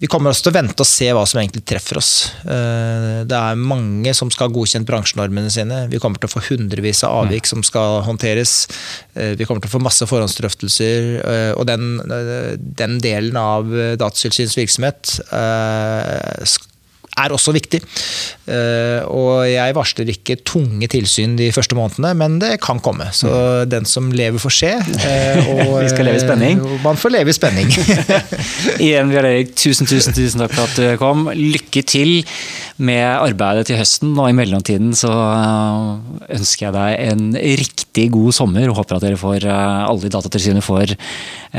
vi kommer også til å vente og se hva som egentlig treffer oss. Eh, det er mange som skal ha godkjent bransjenormene sine. Vi kommer til å få hundrevis av avvik som skal håndteres. Eh, vi kommer til å få masse forhåndsdrøftelser. Eh, og den, den delen av Datatilsynets virksomhet er også viktig. Eh, og jeg varsler ikke tunge tilsyn de første månedene, men det kan komme. Så den som lever, får se. Eh, *laughs* og, Vi skal leve i spenning. Eh, man får leve i spenning. *laughs* Igjen, Bjørn Erik, tusen, tusen, tusen takk for at du kom. Lykke til med arbeidet til høsten, og i mellomtiden så ønsker jeg deg en riktig god sommer. og Håper at dere får, alle i Datatilsynet får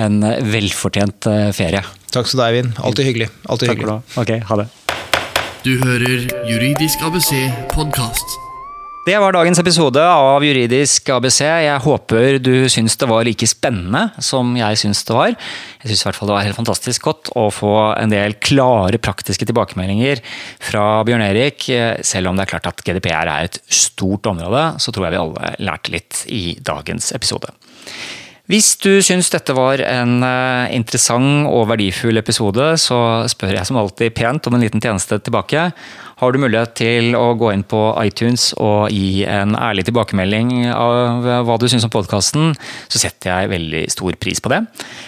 en velfortjent ferie. Takk skal du ha, Eivind. Alltid hyggelig. Alltid Takk hyggelig. Ok, ha det. Du hører Juridisk ABC podkast. Det var dagens episode av Juridisk ABC. Jeg håper du syns det var like spennende som jeg syns det var. Jeg syns det var helt fantastisk godt å få en del klare, praktiske tilbakemeldinger fra Bjørn Erik. Selv om det er klart at GDPR er et stort område, så tror jeg vi alle lærte litt i dagens episode. Hvis du syns dette var en eh, interessant og verdifull episode, så spør jeg som alltid pent om en liten tjeneste tilbake. Har du mulighet til å gå inn på iTunes og gi en ærlig tilbakemelding av hva du syns om podkasten, så setter jeg veldig stor pris på det.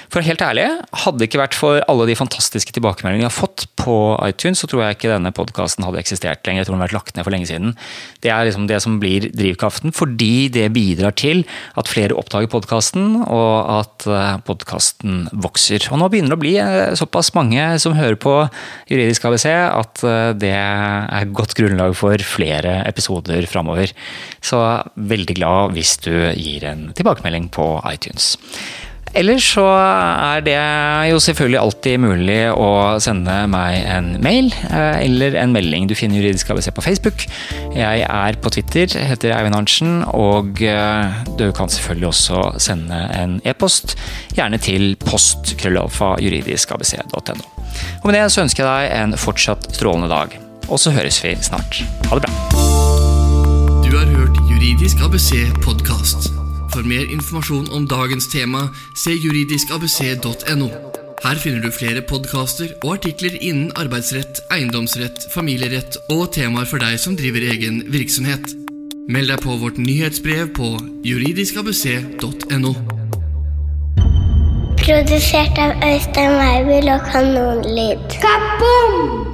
For helt ærlig, hadde det ikke vært for alle de fantastiske tilbakemeldingene jeg har fått på iTunes, så tror jeg ikke denne podkasten hadde eksistert lenger. Jeg tror den hadde vært lagt ned for lenge siden. Det er liksom det som blir drivkraften, fordi det bidrar til at flere oppdager podkasten, og at eh, podkasten vokser. Og nå begynner det å bli eh, såpass mange som hører på Juridisk ABC, at eh, det er godt grunnlag for flere episoder framover. Så veldig glad hvis du gir en tilbakemelding på iTunes. Ellers så er det jo selvfølgelig alltid mulig å sende meg en mail eh, eller en melding. Du finner Juridisk ABC på Facebook. Jeg er på Twitter, heter Eivind Arntzen, og eh, du kan selvfølgelig også sende en e-post, gjerne til postkrøllalfa.juridiskabc.no. Og med det så ønsker jeg deg en fortsatt strålende dag og så høres vi snart. Ha det bra. Du har hørt Juridisk ABC podkast. For mer informasjon om dagens tema, se juridiskabc.no. Her finner du flere podkaster og artikler innen arbeidsrett, eiendomsrett, familierett og temaer for deg som driver egen virksomhet. Meld deg på vårt nyhetsbrev på juridiskabc.no. Produsert av Øystein Weibel og Kanonlyd. Kaboom!